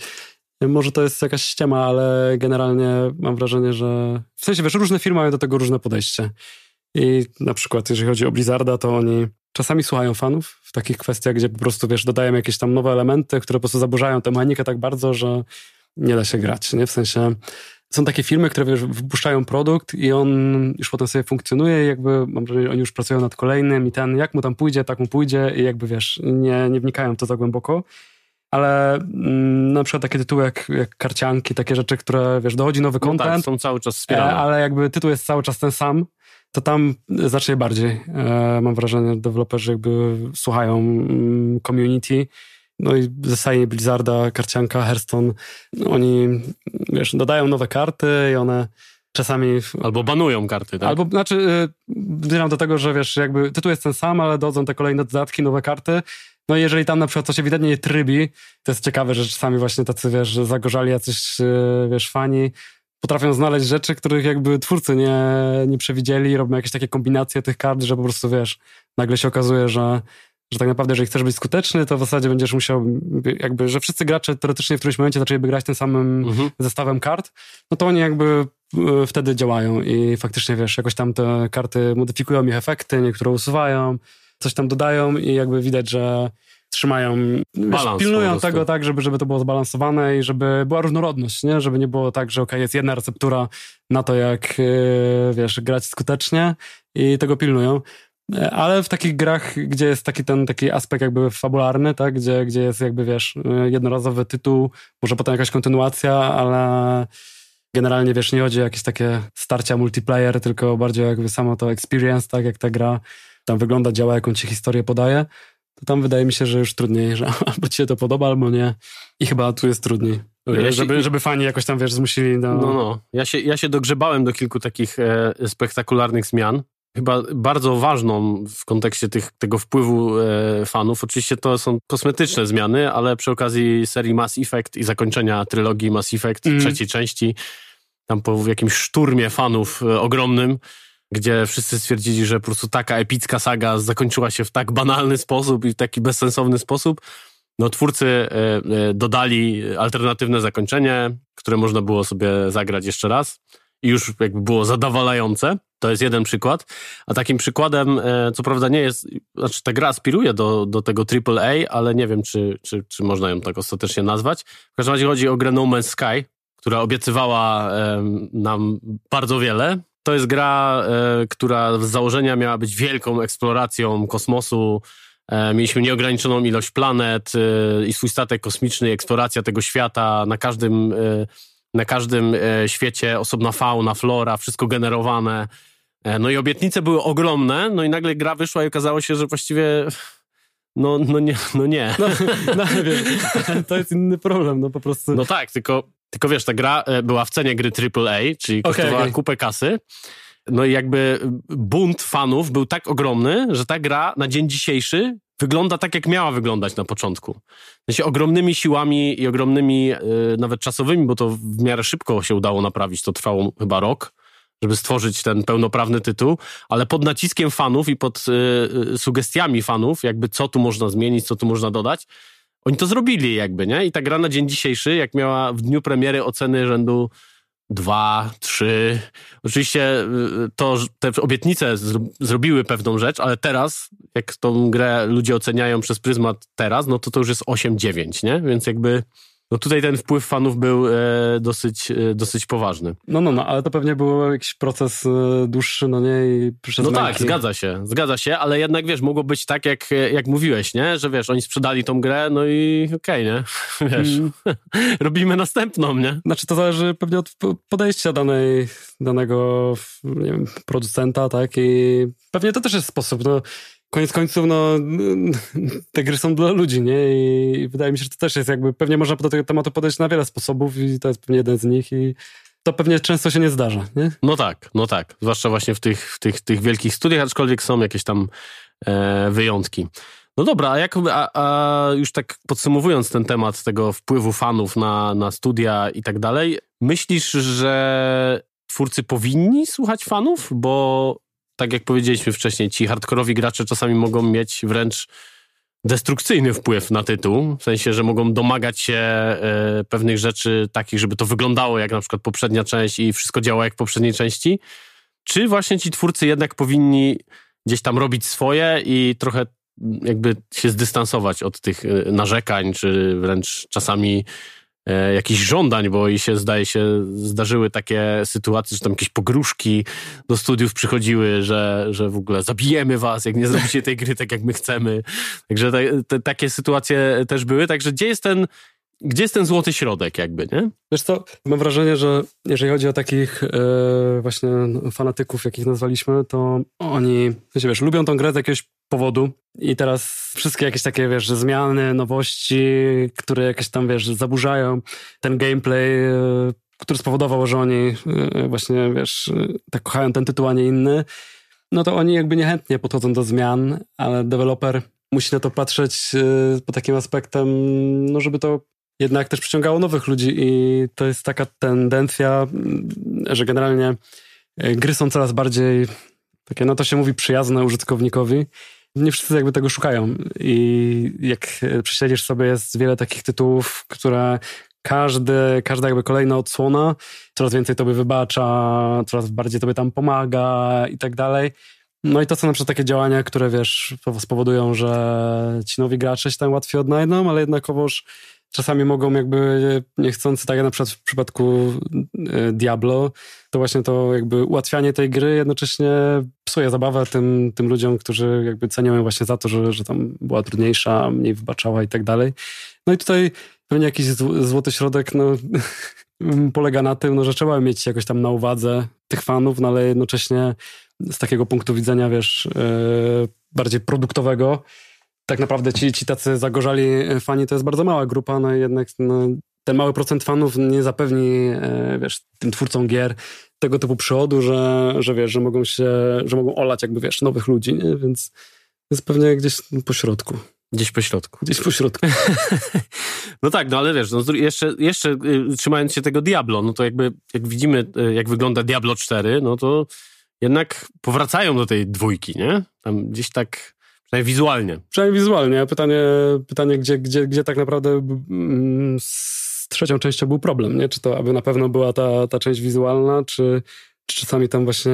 Może to jest jakaś ściema, ale generalnie mam wrażenie, że w sensie, wiesz, różne firmy mają do tego różne podejście. I na przykład, jeżeli chodzi o Blizzarda, to oni czasami słuchają fanów w takich kwestiach, gdzie po prostu, wiesz, dodają jakieś tam nowe elementy, które po prostu zaburzają tę mechanikę tak bardzo, że nie da się grać, nie? W sensie są takie firmy, które wiesz, wypuszczają produkt i on już potem sobie funkcjonuje i jakby mam wrażenie, że oni już pracują nad kolejnym i ten, jak mu tam pójdzie, tak mu pójdzie i jakby wiesz, nie, nie wnikają w to za głęboko. ale mm, na przykład takie tytuły jak, jak karcianki, takie rzeczy, które, wiesz, dochodzi nowy No tak, content, są cały czas e, wspierane. ale jakby tytuł jest cały czas ten sam, to tam znacznie bardziej, e, mam wrażenie, deweloperzy jakby słuchają mm, community, no i zostaje Blizzarda, karcianka, Hearthstone, no oni, wiesz, dodają nowe karty i one czasami Albo banują karty, tak? Albo, znaczy, zmierzam do tego, że wiesz, jakby tytuł jest ten sam, ale dochodzą te kolejne dodatki, nowe karty. No i jeżeli tam na przykład coś ewidentnie nie trybi, to jest ciekawe, że czasami właśnie tacy, wiesz, zagorzali jacyś, y, wiesz, fani potrafią znaleźć rzeczy, których jakby twórcy nie, nie przewidzieli, robią jakieś takie kombinacje tych kart, że po prostu, wiesz, nagle się okazuje, że że tak naprawdę, jeżeli chcesz być skuteczny, to w zasadzie będziesz musiał, jakby, że wszyscy gracze teoretycznie w którymś momencie zaczęliby grać tym samym Mhm. zestawem kart, no to oni jakby e, wtedy działają i faktycznie, wiesz, jakoś tam te karty modyfikują ich efekty, niektóre usuwają, coś tam dodają i jakby widać, że trzymają, Balans pilnują tego tak, żeby, żeby to było zbalansowane i żeby była różnorodność, nie? Żeby nie było tak, że okej, jest jedna receptura na to, jak, e, wiesz, grać skutecznie i tego pilnują. E, Ale w takich grach, gdzie jest taki ten taki aspekt jakby fabularny, tak? gdzie, gdzie jest jakby, wiesz, e, jednorazowy tytuł, może potem jakaś kontynuacja, ale generalnie, wiesz, nie chodzi o jakieś takie starcia multiplayer, tylko bardziej jakby samo to experience, tak jak ta gra tam wygląda, działa, jaką ci historię podaje, to tam wydaje mi się, że już trudniej, że <laughs> albo ci się to podoba, albo nie. I chyba tu jest trudniej. Ja się- żeby, żeby fani jakoś tam, wiesz, zmusili do... No, no. Ja się, ja się dogrzebałem do kilku takich e, spektakularnych zmian. Chyba bardzo ważną w kontekście tych, tego wpływu e, fanów. Oczywiście to są kosmetyczne zmiany, ale przy okazji serii Mass Effect i zakończenia trylogii Mass Effect Mm. trzeciej części, tam po jakimś szturmie fanów e, ogromnym, gdzie wszyscy stwierdzili, że po prostu taka epicka saga zakończyła się w tak banalny sposób i w taki bezsensowny sposób, no twórcy e, e, dodali alternatywne zakończenie, które można było sobie zagrać jeszcze raz i już jakby było zadowalające. To jest jeden przykład. A takim przykładem, e, co prawda nie jest, znaczy ta gra aspiruje do, do tego AAA, ale nie wiem, czy, czy, czy można ją tak ostatecznie nazwać. W każdym razie chodzi o grę No Man's Sky, która obiecywała nam bardzo wiele. To jest gra, e, która z założenia miała być wielką eksploracją kosmosu. E, mieliśmy nieograniczoną ilość planet e, i swój statek kosmiczny, i eksploracja tego świata na każdym, na każdym świecie, osobna fauna, flora, wszystko generowane. No i obietnice były ogromne, no i nagle gra wyszła i okazało się, że właściwie no, no nie, no nie. No, no wiesz, <laughs> to jest inny problem, no po prostu. No tak, tylko, tylko wiesz, ta gra e, była w cenie gry AAA, czyli kosztowała okej. kupę kasy. No i jakby bunt fanów był tak ogromny, że ta gra na dzień dzisiejszy wygląda tak, jak miała wyglądać na początku. Sensie ogromnymi siłami i ogromnymi, e, nawet czasowymi, bo to w miarę szybko się udało naprawić, to trwało chyba rok, żeby stworzyć ten pełnoprawny tytuł, ale pod naciskiem fanów i pod e, e, sugestiami fanów, jakby co tu można zmienić, co tu można dodać, oni to zrobili jakby, nie? I ta gra na dzień dzisiejszy, jak miała w dniu premiery oceny rzędu 2, 3. Oczywiście y, to, te obietnice zro- zrobiły pewną rzecz, ale teraz, jak tą grę ludzie oceniają przez pryzmat teraz, no to to już jest 8, 9, nie? Więc jakby no tutaj ten wpływ fanów był e, dosyć, e, dosyć poważny. No, no, no, ale to pewnie był jakiś proces e, dłuższy, no nie, i przez No tak, męki. zgadza się, zgadza się, ale jednak wiesz, mogło być tak, jak, jak mówiłeś, nie? Że wiesz, oni sprzedali tą grę, no i okej, nie? <laughs> Wiesz, Mm. <laughs> robimy następną, nie? Znaczy to zależy pewnie od podejścia danej, danego nie wiem, producenta, tak? I pewnie to też jest sposób. No, koniec końców, no, <laughs> te gry są dla ludzi, nie? I wydaje mi się, że to też jest jakby, pewnie można do tego tematu podejść na wiele sposobów i to jest pewnie jeden z nich i to pewnie często się nie zdarza, nie? No tak, no tak. Zwłaszcza właśnie w tych, w tych, tych wielkich studiach, aczkolwiek są jakieś tam e, wyjątki. No dobra, a, jak, a, a już tak podsumowując ten temat tego wpływu fanów na, na studia i tak dalej, myślisz, że twórcy powinni słuchać fanów? Bo tak jak powiedzieliśmy wcześniej, ci hardkorowi gracze czasami mogą mieć wręcz destrukcyjny wpływ na tytuł, w sensie, że mogą domagać się e, pewnych rzeczy takich, żeby to wyglądało jak na przykład poprzednia część i wszystko działało jak w poprzedniej części, czy właśnie ci twórcy jednak powinni gdzieś tam robić swoje i trochę jakby się zdystansować od tych e, narzekań, czy wręcz czasami jakichś żądań, bo i się zdaje się, zdarzyły takie sytuacje, że tam jakieś pogróżki do studiów przychodziły, że, że w ogóle zabijemy was, jak nie zrobicie tej gry tak, jak my chcemy. Także te, te, takie sytuacje też były. Także gdzie jest ten gdzie jest ten złoty środek jakby, nie? Wiesz co, mam wrażenie, że jeżeli chodzi o takich e, właśnie fanatyków, jakich nazwaliśmy, to oni, wiesz, lubią tą grę z jakiegoś powodu i teraz wszystkie jakieś takie, wiesz, zmiany, nowości, które jakieś tam, wiesz, zaburzają ten gameplay, e, który spowodował, że oni e, właśnie, wiesz, tak kochają ten tytuł, a nie inny, no to oni jakby niechętnie podchodzą do zmian, ale deweloper musi na to patrzeć pod takim aspektem, no żeby to jednak też przyciągało nowych ludzi i to jest taka tendencja, że generalnie e, gry są coraz bardziej takie, no to się mówi, przyjazne użytkownikowi. Nie wszyscy jakby tego szukają i jak e, prześledzisz sobie, jest wiele takich tytułów, które każdy, każda jakby kolejna odsłona coraz więcej tobie wybacza, coraz bardziej tobie tam pomaga i tak dalej. No i to są na przykład takie działania, które wiesz, spowodują, że ci nowi gracze się tam łatwiej odnajdą, ale jednakowoż czasami mogą jakby niechcący, tak jak na przykład w przypadku e, Diablo, to właśnie to jakby ułatwianie tej gry jednocześnie psuje zabawę tym, tym ludziom, którzy jakby cenią ją właśnie za to, że, że tam była trudniejsza, mniej wybaczała i tak dalej. No i tutaj pewnie jakiś złoty środek, no <laughs> polega na tym, no, że trzeba mieć jakoś tam na uwadze tych fanów, no ale jednocześnie z takiego punktu widzenia, wiesz, yy, bardziej produktowego, tak naprawdę ci, ci tacy zagorzali fani to jest bardzo mała grupa, no i jednak no, ten mały procent fanów nie zapewni, e, wiesz, tym twórcom gier tego typu przychodu, że, że wiesz, że mogą się, że mogą olać jakby, wiesz, nowych ludzi, nie? Więc jest pewnie gdzieś po środku. Gdzieś po środku. Gdzieś po środku. <laughs> no tak, no ale wiesz, no jeszcze, jeszcze y, trzymając się tego Diablo, no to jakby jak widzimy, y, jak wygląda Diablo 4, no to jednak powracają do tej dwójki, nie? Tam gdzieś tak Przynajmniej wizualnie. Przynajmniej wizualnie. Pytanie, pytanie gdzie, gdzie, gdzie tak naprawdę mm, z trzecią częścią był problem, nie? Czy to aby na pewno była ta, ta część wizualna, czy, czy czasami tam właśnie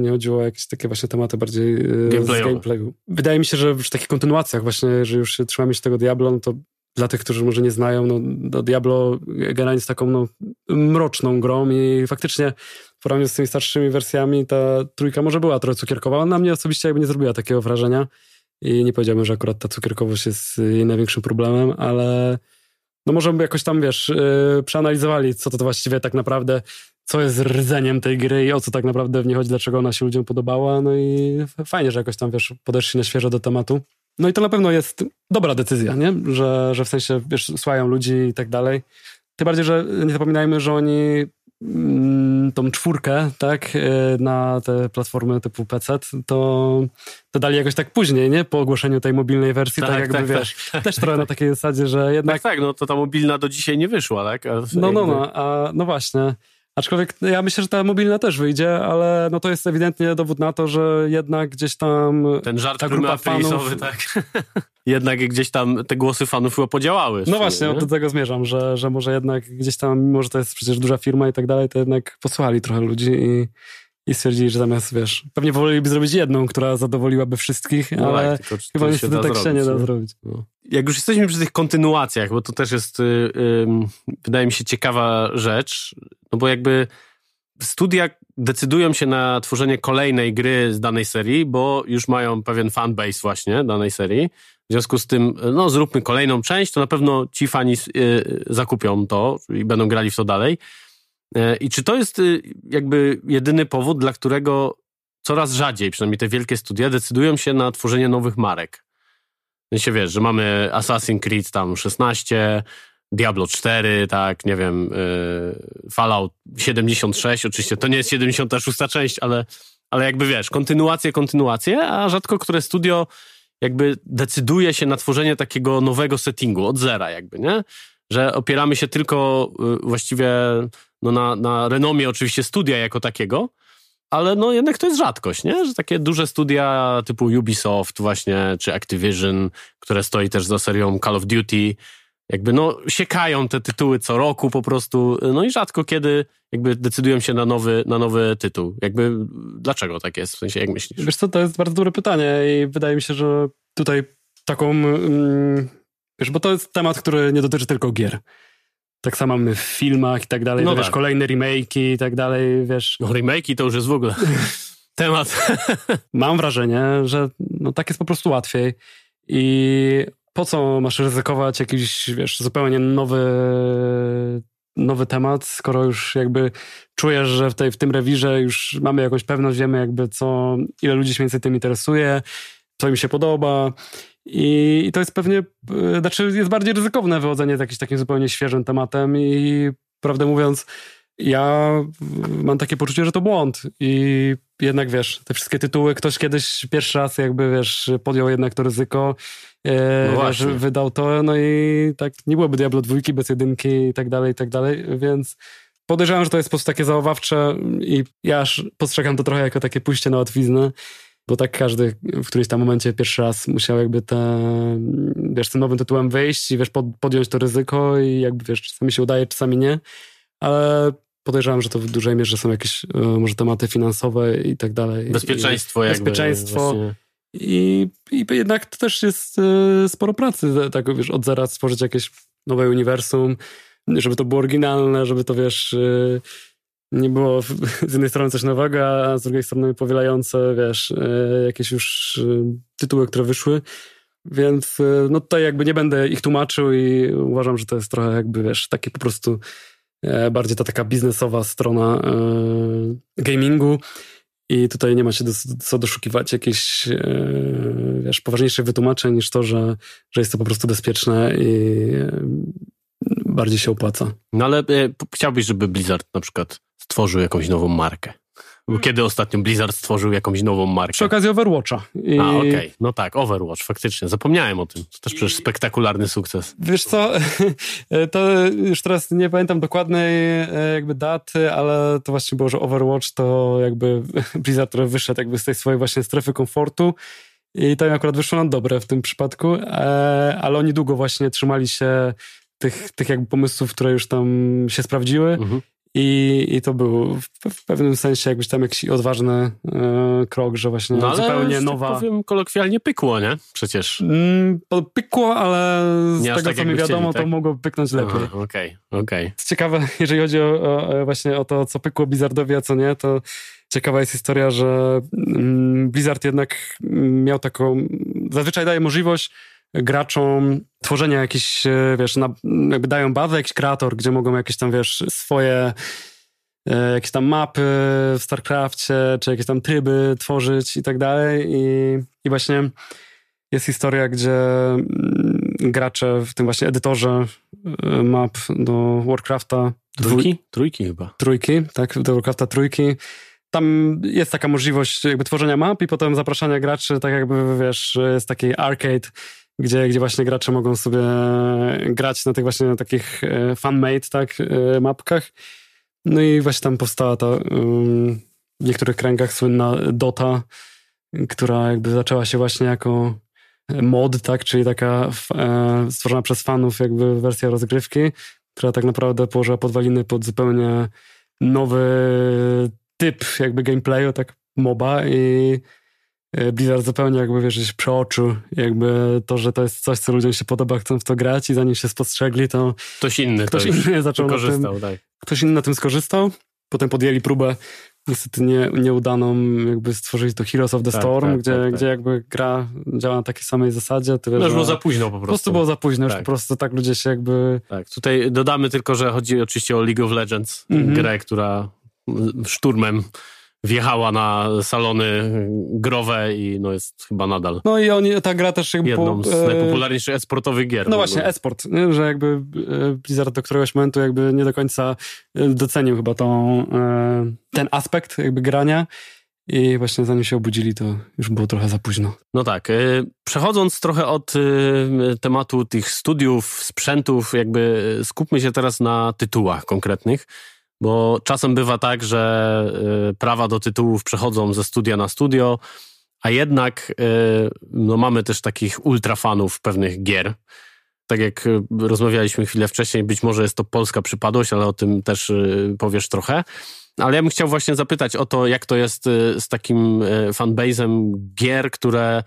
nie chodziło o jakieś takie właśnie tematy bardziej y, z gameplayu. Wydaje mi się, że w takich kontynuacjach właśnie, że już się trzymamy się tego Diablo, no to dla tych, którzy może nie znają, no, no Diablo generalnie jest taką no, mroczną grą i faktycznie w porównaniu z tymi starszymi wersjami ta trójka może była trochę cukierkowa, ale na mnie osobiście jakby nie zrobiła takiego wrażenia. I nie powiedziałbym, że akurat ta cukierkowość jest jej największym problemem, ale no może by jakoś tam, wiesz, yy, przeanalizowali, co to, to właściwie tak naprawdę, co jest rdzeniem tej gry i o co tak naprawdę w niej chodzi, dlaczego ona się ludziom podobała. No i fajnie, że jakoś tam, wiesz, podeszli na świeżo do tematu. No i to na pewno jest dobra decyzja, nie? Że, że w sensie, wiesz, słuchają ludzi i tak dalej. Tym bardziej, że nie zapominajmy, że oni Mm, tą czwórkę, tak, e, na te platformy typu PC, to, to dali jakoś tak później, nie? Po ogłoszeniu tej mobilnej wersji, tak, tak jakby, tak, wiesz, tak, też trochę na takiej zasadzie, że jednak... Tak, tak, no to ta mobilna do dzisiaj nie wyszła, tak? A no, no, no, a, no właśnie. Aczkolwiek ja myślę, że ta mobilna też wyjdzie, ale no to jest ewidentnie dowód na to, że jednak gdzieś tam Ten żart ta grupa fanów... tak. <laughs> jednak gdzieś tam te głosy fanów chyba podziałały. No właśnie, nie? do tego zmierzam, że, że może jednak gdzieś tam, mimo że to jest przecież duża firma i tak dalej, to jednak posłuchali trochę ludzi i, i stwierdzili, że zamiast, wiesz, pewnie woleliby zrobić jedną, która zadowoliłaby wszystkich, no ale tak, chyba niestety tak się nie da zrobić. No. Jak już jesteśmy przy tych kontynuacjach, bo to też jest, yy, yy, wydaje mi się, ciekawa rzecz, no bo jakby studia decydują się na tworzenie kolejnej gry z danej serii, bo już mają pewien fanbase właśnie danej serii. W związku z tym, no zróbmy kolejną część, to na pewno ci fani yy, zakupią to i będą grali w to dalej. E, I czy to jest y, jakby jedyny powód, dla którego coraz rzadziej, przynajmniej te wielkie studia, decydują się na tworzenie nowych marek? No się wiesz, że mamy Assassin's Creed tam 16, Diablo 4, tak, nie wiem, y, Fallout 76, oczywiście to nie jest 76 część, ale, ale jakby wiesz, kontynuacje, kontynuacje, a rzadko które studio jakby decyduje się na tworzenie takiego nowego settingu od zera jakby, nie? Że opieramy się tylko y, właściwie no na, na renomie oczywiście studia jako takiego, ale no jednak to jest rzadkość, nie? Że takie duże studia typu Ubisoft właśnie, czy Activision, które stoi też za serią Call of Duty, jakby no siekają te tytuły co roku po prostu, no i rzadko kiedy jakby decydują się na nowy, na nowy tytuł. Jakby dlaczego tak jest? W sensie jak myślisz? Wiesz co, to jest bardzo dobre pytanie i wydaje mi się, że tutaj taką, mm, wiesz, bo to jest temat, który nie dotyczy tylko gier. Tak samo mamy w filmach i tak dalej, No no tak. wiesz, kolejne remake'i i tak dalej, wiesz. No remake'i to już jest w ogóle <laughs> temat. <laughs> Mam wrażenie, że no, tak jest po prostu łatwiej i po co masz ryzykować jakiś, wiesz, zupełnie nowy, nowy temat, skoro już jakby czujesz, że w, tej, w tym rewirze już mamy jakąś pewność, wiemy jakby co, ile ludzi się więcej tym interesuje, co im się podoba i, i to jest pewnie, e, znaczy jest bardziej ryzykowne wychodzenie z jakimś takim zupełnie świeżym tematem i prawdę mówiąc, ja mam takie poczucie, że to błąd. I jednak wiesz, te wszystkie tytuły, ktoś kiedyś pierwszy raz jakby wiesz, podjął jednak to ryzyko, e, No wiesz, wydał to, no i tak nie byłoby Diablo dwójki bez jedynki i tak dalej, i tak dalej, więc podejrzewam, że to jest po prostu takie załowawcze i ja aż postrzegam to trochę jako takie pójście na łatwiznę, bo tak każdy w którymś tam momencie pierwszy raz musiał jakby te, wiesz, tym nowym tytułem wyjść i wiesz, pod, podjąć to ryzyko i jakby wiesz, czasami się udaje, czasami nie, ale podejrzewam, że to w dużej mierze są jakieś e, może tematy finansowe i tak dalej. Bezpieczeństwo I, jakby. Bezpieczeństwo. właśnie. I, I jednak to też jest e, sporo pracy, tak wiesz, od zera stworzyć jakieś nowe uniwersum, żeby to było oryginalne, żeby to wiesz, e, nie było <laughs> z jednej strony coś nowego, a z drugiej strony powielające, wiesz, e, jakieś już e, tytuły, które wyszły. Więc e, no tutaj jakby nie będę ich tłumaczył i uważam, że to jest trochę jakby, wiesz, takie po prostu bardziej ta taka biznesowa strona gamingu i tutaj nie ma się do, co doszukiwać jakichś wiesz, poważniejszych wytłumaczeń niż to, że, że jest to po prostu bezpieczne i bardziej się opłaca. No ale e, chciałbyś, żeby Blizzard na przykład stworzył jakąś nową markę. Bo kiedy ostatnio Blizzard stworzył jakąś nową markę? Przy okazji Overwatcha. I A, okej. No tak, Overwatch, faktycznie. Zapomniałem o tym. To też przecież spektakularny sukces. Wiesz co, <laughs> to już teraz nie pamiętam dokładnej e, jakby daty, ale to właśnie było, że Overwatch to jakby <laughs> Blizzard, który wyszedł jakby z tej swojej właśnie strefy komfortu i to im akurat wyszło na dobre w tym przypadku, e, ale oni długo właśnie trzymali się tych, tych jakby pomysłów, które już tam się sprawdziły Mhm. I, i to był w, w pewnym sensie jakbyś tam jakiś odważny e, krok, że właśnie No ale, zupełnie tak nowa... powiem, kolokwialnie pykło, nie? Przecież. Mm, pykło, ale z Nie tego, tak, co mi wiadomo, chcieli, tak? to mogło pyknąć lepiej. Okej, okej. Co ciekawe, <laughs> jeżeli chodzi o, o, właśnie o to, co pykło Blizzardowi, a co nie, to ciekawa jest historia, że mm, Blizzard jednak miał taką, zazwyczaj daje możliwość graczom tworzenia jakichś, e, wiesz, na, jakby dają bazę, jakiś kreator, gdzie mogą jakieś tam, wiesz, swoje e, jakieś tam mapy w StarCrafcie, czy jakieś tam tryby tworzyć i tak dalej i, i właśnie jest historia, gdzie mm, gracze w tym właśnie edytorze e, map do Warcrafta Trójki? Trójki chyba. trójki, tak, do Warcrafta trójki. Tam jest taka możliwość jakby tworzenia map i potem zapraszania graczy, tak jakby, wiesz, jest taki arcade, gdzie, gdzie właśnie gracze mogą sobie grać na tych właśnie na takich e, fan-made, tak, e, mapkach. No i właśnie tam powstała ta w niektórych kręgach słynna Dota, która jakby zaczęła się właśnie jako mod, tak, czyli taka e, stworzona przez fanów jakby wersja rozgrywki, która tak naprawdę położyła podwaliny pod zupełnie nowy typ jakby gameplayu, tak MOBA i Blizzard zupełnie jakby wiesz, przeoczył jakby to, że to jest coś, co ludziom się podoba, chcą w to grać i zanim się spostrzegli, to Ktoś inny ktoś inny <laughs> zaczął na tym, tak. ktoś inny na tym skorzystał. Potem podjęli próbę, niestety nie, nieudaną, jakby stworzyli to Heroes of the Tak, Storm, tak, gdzie, tak, tak. gdzie jakby gra działa na takiej samej zasadzie. Tyle, No już było za późno po prostu. po prostu było za późno, już Tak. po prostu tak ludzie się jakby... Tak, tutaj dodamy tylko, że chodzi oczywiście o League of Legends, Mhm. grę, która szturmem wjechała na salony growe i no jest chyba nadal No i oni, ta gra też jakby... jedną z e, najpopularniejszych esportowych gier. No właśnie, esport, nie? że jakby e, Blizzard do któregoś momentu jakby nie do końca e, docenił chyba tą, ten aspekt jakby grania i właśnie zanim się obudzili, to już było trochę za późno. No tak. Przechodząc trochę od tematu tych studiów, sprzętów, jakby skupmy się teraz na tytułach konkretnych, bo czasem bywa tak, że y, prawa do tytułów przechodzą ze studia na studio, a jednak y, no, mamy też takich ultrafanów pewnych gier. Tak jak y, rozmawialiśmy chwilę wcześniej, być może jest to polska przypadłość, ale o tym też powiesz trochę. Ale ja bym chciał właśnie zapytać o to, jak to jest z takim fanbase'em gier, które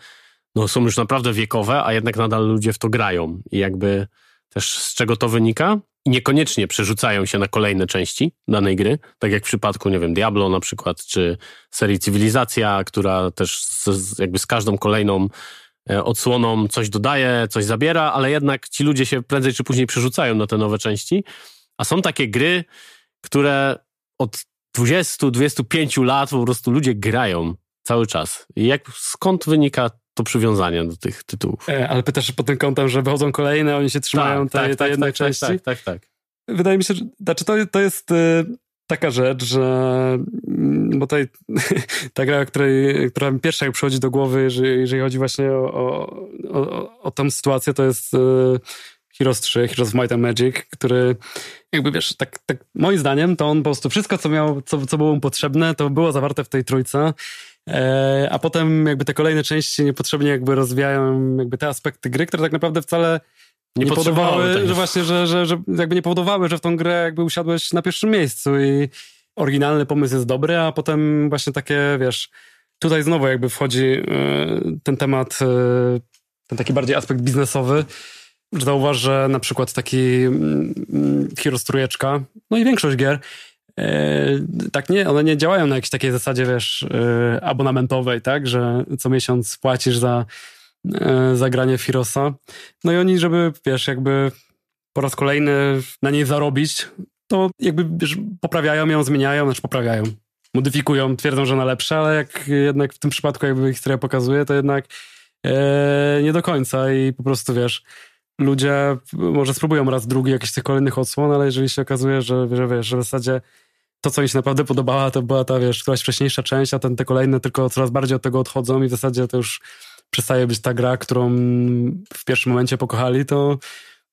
no, są już naprawdę wiekowe, a jednak nadal ludzie w to grają. I jakby też z czego to wynika? I niekoniecznie przerzucają się na kolejne części danej gry, tak jak w przypadku, nie wiem, Diablo na przykład, czy serii Cywilizacja, która też z, jakby z każdą kolejną e, odsłoną coś dodaje, coś zabiera, ale jednak ci ludzie się prędzej czy później przerzucają na te nowe części. A są takie gry, które od 20-25 lat po prostu ludzie grają cały czas. I jak, skąd wynika to przywiązanie do tych tytułów? E, ale pytasz pod tym kątem, że wychodzą kolejne, oni się trzymają tak, tej, tak, tej tak, jednej tak, części? Tak, tak, tak. Wydaje mi się, że znaczy to, to jest y, taka rzecz, że mm, bo tutaj <laughs> ta gra, której, która mi pierwsza przychodzi do głowy, jeżeli, jeżeli chodzi właśnie o, o, o, o tą sytuację, to jest y, Heroes 3, Heroes of Might and Magic, który jakby wiesz, tak, tak moim zdaniem to on po prostu wszystko, co miał, co, co było mu potrzebne, to było zawarte w tej trójce. E, a potem jakby te kolejne części niepotrzebnie jakby rozwijają jakby te aspekty gry, które tak naprawdę wcale nie, nie powodowały, że właśnie, że, że, że jakby nie powodowały, że w tą grę jakby usiadłeś na pierwszym miejscu i oryginalny pomysł jest dobry, a potem właśnie takie, wiesz, tutaj znowu jakby wchodzi e, ten temat, e, ten taki bardziej aspekt biznesowy, że zauważ, że na przykład taki mm, mm, Heroes trójeczka, no i większość gier, tak nie, one nie działają na jakiejś takiej zasadzie, wiesz, abonamentowej, tak, że co miesiąc płacisz za E, zagranie Firosa. No i oni, żeby, wiesz, jakby po raz kolejny na niej zarobić, to jakby wiesz, poprawiają ją, zmieniają, znaczy poprawiają, modyfikują, twierdzą, że na lepsze, ale jak jednak w tym przypadku jakby historia pokazuje, to jednak e, nie do końca i po prostu, wiesz, ludzie może spróbują raz drugi jakiś tych kolejnych odsłon, ale jeżeli się okazuje, że, że wiesz, że w zasadzie to, co mi się naprawdę podobała, to była ta, wiesz, któraś wcześniejsza część, a ten, te kolejne tylko coraz bardziej od tego odchodzą i w zasadzie to już przestaje być ta gra, którą w pierwszym momencie pokochali, to,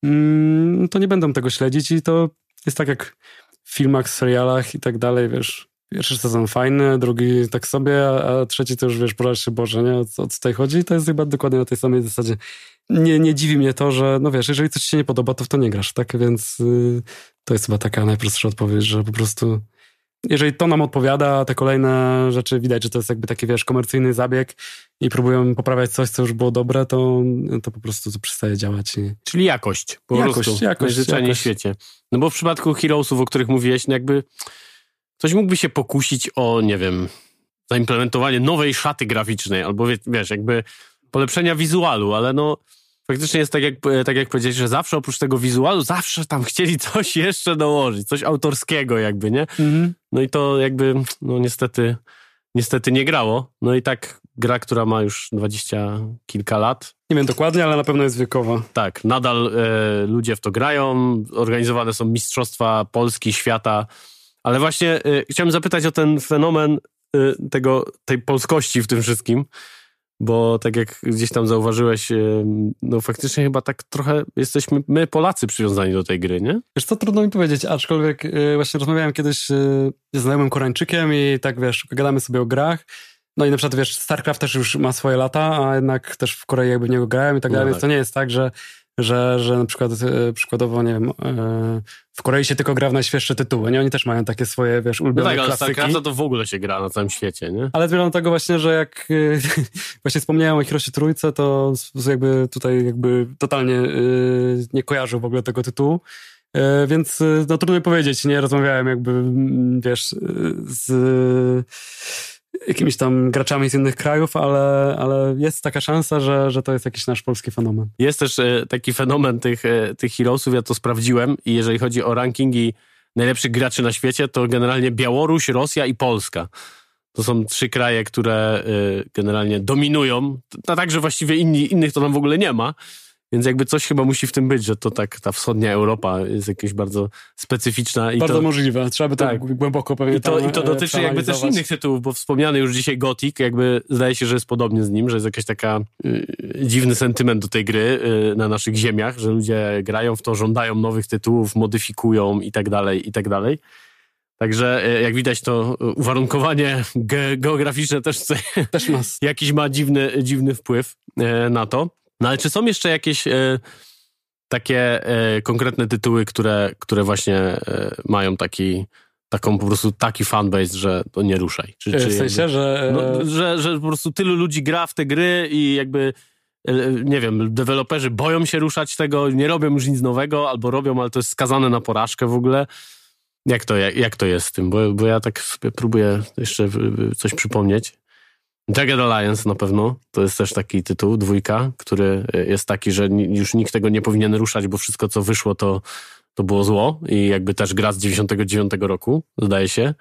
mm, to nie będą tego śledzić i to jest tak jak w filmach, serialach i tak dalej, wiesz. Pierwszy sezon fajny, drugi tak sobie, a, trzeci to już, wiesz, poraż się Boże, nie? O, co tutaj chodzi? I to jest chyba dokładnie na tej samej zasadzie. Nie, nie dziwi mnie to, że, no wiesz, jeżeli coś ci się nie podoba, to w to nie grasz, tak? Więc y, to jest chyba taka najprostsza odpowiedź, że po prostu jeżeli to nam odpowiada, te kolejne rzeczy widać, że to jest jakby taki, wiesz, komercyjny zabieg i próbują poprawiać coś, co już było dobre, to, to po prostu to przestaje działać. Czyli jakość, po jakość, prostu. Jakość, życzenie jakość. świecie. No bo w przypadku Heroesów, o których mówiłeś, no jakby ktoś mógłby się pokusić o, nie wiem, zaimplementowanie nowej szaty graficznej, albo wiesz, jakby polepszenia wizualu, ale no faktycznie jest tak jak, tak jak powiedziałeś, że zawsze oprócz tego wizualu, zawsze tam chcieli coś <laughs> jeszcze dołożyć, coś autorskiego jakby, nie? Mhm. No i to jakby, no niestety, niestety nie grało. No i tak gra, która ma już dwadzieścia kilka lat. Nie wiem dokładnie, ale na pewno jest wiekowa. Tak, nadal e, ludzie w to grają, organizowane są mistrzostwa Polski, świata, ale właśnie e, chciałem zapytać o ten fenomen e, tego, tej polskości w tym wszystkim, bo tak jak gdzieś tam zauważyłeś, no faktycznie chyba tak trochę jesteśmy my Polacy przywiązani do tej gry, nie? Wiesz co, trudno mi powiedzieć, aczkolwiek właśnie rozmawiałem kiedyś ze znajomym Koreańczykiem i tak wiesz, gadamy sobie o grach no i na przykład, wiesz, StarCraft też już ma swoje lata, a jednak też w Korei jakby w niego grałem i tak dalej, no tak. więc to nie jest tak, że, że, że na przykład e, przykładowo, nie wiem, e, w Korei się tylko gra w najświeższe tytuły, nie? Oni też mają takie swoje, wiesz, ulubione no tak, ale StarCraft to w ogóle się gra na całym świecie, nie? Ale do tego właśnie, że jak e, <laughs> właśnie wspomniałem o Hiroshi Trójce, to jakby tutaj jakby totalnie nie kojarzył w ogóle tego tytułu. Więc no trudno mi powiedzieć, nie rozmawiałem jakby, wiesz, z jakimiś tam graczami z innych krajów, ale, ale jest taka szansa, że, że to jest jakiś nasz polski fenomen. Jest też e, taki fenomen tych, e, tych Heroesów, ja to sprawdziłem i jeżeli chodzi o rankingi najlepszych graczy na świecie, to generalnie Białoruś, Rosja i Polska. To są trzy kraje, które e, generalnie dominują, a także właściwie inni, innych to nam w ogóle nie ma. Więc jakby coś chyba musi w tym być, że to tak ta wschodnia Europa jest jakaś bardzo specyficzna. I bardzo to, możliwe, trzeba by to tak. głęboko pewnie I to, I to dotyczy jakby też innych tytułów, bo wspomniany już dzisiaj Gothic, jakby zdaje się, że jest podobnie z nim, że jest jakaś taka y, dziwny sentyment do tej gry y, na naszych ziemiach, że ludzie grają w to, żądają nowych tytułów, modyfikują i tak dalej, i tak dalej. Także y, jak widać, to uwarunkowanie ge geograficzne też, <laughs> też jakiś ma dziwny, dziwny wpływ y, na to. No ale czy są jeszcze jakieś e, takie e, konkretne tytuły, które, które właśnie e, mają taki, taką po prostu taki fanbase, że to nie ruszaj? Czy, czy w sensie, jakby, że... No, że... Że po prostu tylu ludzi gra w te gry i jakby nie wiem, deweloperzy boją się ruszać tego, nie robią już nic nowego, albo robią, ale to jest skazane na porażkę w ogóle. Jak to, jak, jak to jest z tym? Bo, bo ja tak sobie próbuję jeszcze coś przypomnieć. Jagged Alliance na pewno, to jest też taki tytuł, dwójka, który jest taki, że już nikt tego nie powinien ruszać, bo wszystko co wyszło to, to było zło i jakby też gra z 99 roku, zdaje się.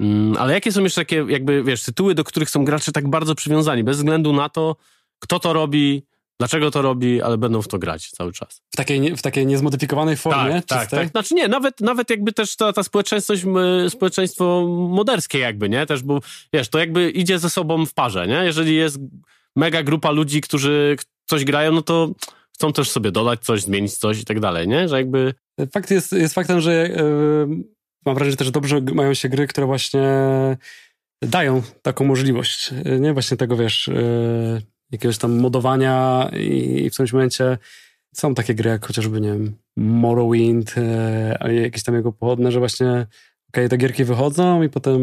Mm, ale jakie są jeszcze takie, jakby, wiesz, tytuły, do których są gracze tak bardzo przywiązani, bez względu na to, kto to robi, dlaczego to robi, ale będą w to grać cały czas. W takiej, w takiej niezmodyfikowanej formie? Tak, tak, tak. Znaczy nie, nawet, nawet jakby też ta, ta społeczeństwość, społeczeństwo moderskie jakby, nie? Też, bo wiesz, to jakby idzie ze sobą w parze, nie? Jeżeli jest mega grupa ludzi, którzy coś grają, no to chcą też sobie dodać coś, zmienić coś i tak dalej, nie? Że jakby... Fakt jest, jest faktem, że yy, mam wrażenie też dobrze mają się gry, które właśnie dają taką możliwość, nie? Właśnie tego, wiesz... Yy jakiegoś tam modowania i w którymś momencie są takie gry jak chociażby, nie wiem, Morrowind, e, jakieś tam jego pochodne, że właśnie okej, okay, te gierki wychodzą i potem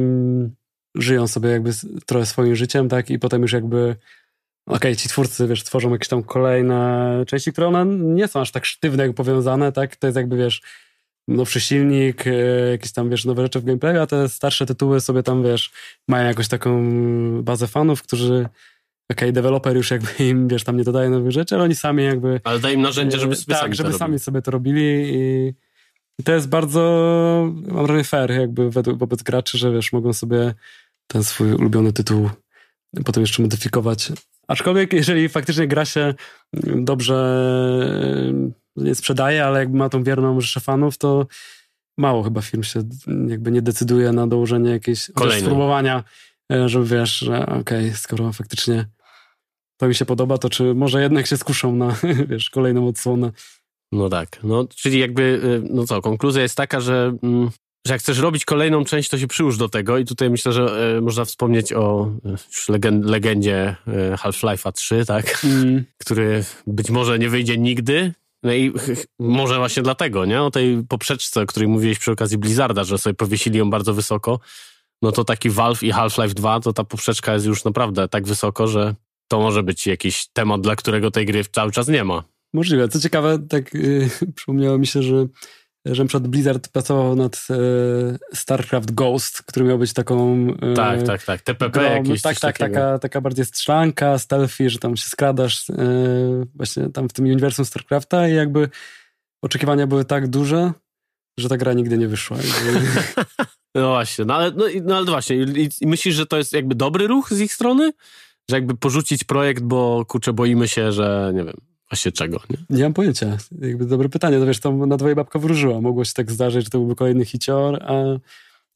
żyją sobie jakby trochę swoim życiem, tak, i potem już jakby okej, okay, ci twórcy, wiesz, tworzą jakieś tam kolejne części, które one nie są aż tak sztywne, jak powiązane, tak, to jest jakby, wiesz, nowszy silnik, e, jakieś tam, wiesz, nowe rzeczy w gameplayu, a te starsze tytuły sobie tam, wiesz, mają jakąś taką bazę fanów, którzy okay, deweloper już jakby <laughs> im, wiesz, tam nie dodaje nowych rzeczy, ale oni sami jakby... Ale daje im narzędzia, żeby sobie tak, sami żeby sami sobie to robili i, i, to jest bardzo, mam wrażenie, fair jakby wobec graczy, że wiesz, mogą sobie ten swój ulubiony tytuł potem jeszcze modyfikować. Aczkolwiek jeżeli faktycznie gra się dobrze nie sprzedaje, ale jakby ma tą wierną rzeszę fanów, to mało chyba firm się jakby nie decyduje na dołożenie jakiejś spróbowania, e, żeby wiesz, że okej, okay, skoro faktycznie to mi się podoba, to czy może jednak się skuszą na, <laughs> wiesz, kolejną odsłonę. No tak, no czyli jakby, y, no co, konkluzja jest taka, że, mm, że jak chcesz robić kolejną część, to się przyłóż do tego i tutaj myślę, że y, można wspomnieć o y, już legendzie Half-Life'a 3, tak, mm. <laughs> który być może nie wyjdzie nigdy, no i może właśnie dlatego, nie? O tej poprzeczce, o której mówiłeś przy okazji Blizzarda, że sobie powiesili ją bardzo wysoko, no to taki Valve i Half-Life 2, to ta poprzeczka jest już naprawdę tak wysoko, że to może być jakiś temat, dla którego tej gry cały czas nie ma. Możliwe. Co ciekawe, tak yy, <laughs> przypomniało mi się, że że przed Blizzard pracował nad e, StarCraft Ghost, który miał być taką... E, tak, tak, tak. TPP grą, jakieś Tak, tak, taka, taka bardziej strzelanka, stealthy, że tam się skradasz e, właśnie tam w tym uniwersum StarCrafta i jakby oczekiwania były tak duże, że ta gra nigdy nie wyszła. <laughs> no właśnie, no ale, no, no ale właśnie, I, i myślisz, że to jest jakby dobry ruch z ich strony? Że jakby porzucić projekt, bo kurczę, boimy się, że nie wiem, właśnie czego, nie? Nie mam pojęcia. Jakby dobre pytanie. To wiesz, tam na dwoje babka wróżyła. Mogło się tak zdarzyć, że to byłby kolejny hicior, a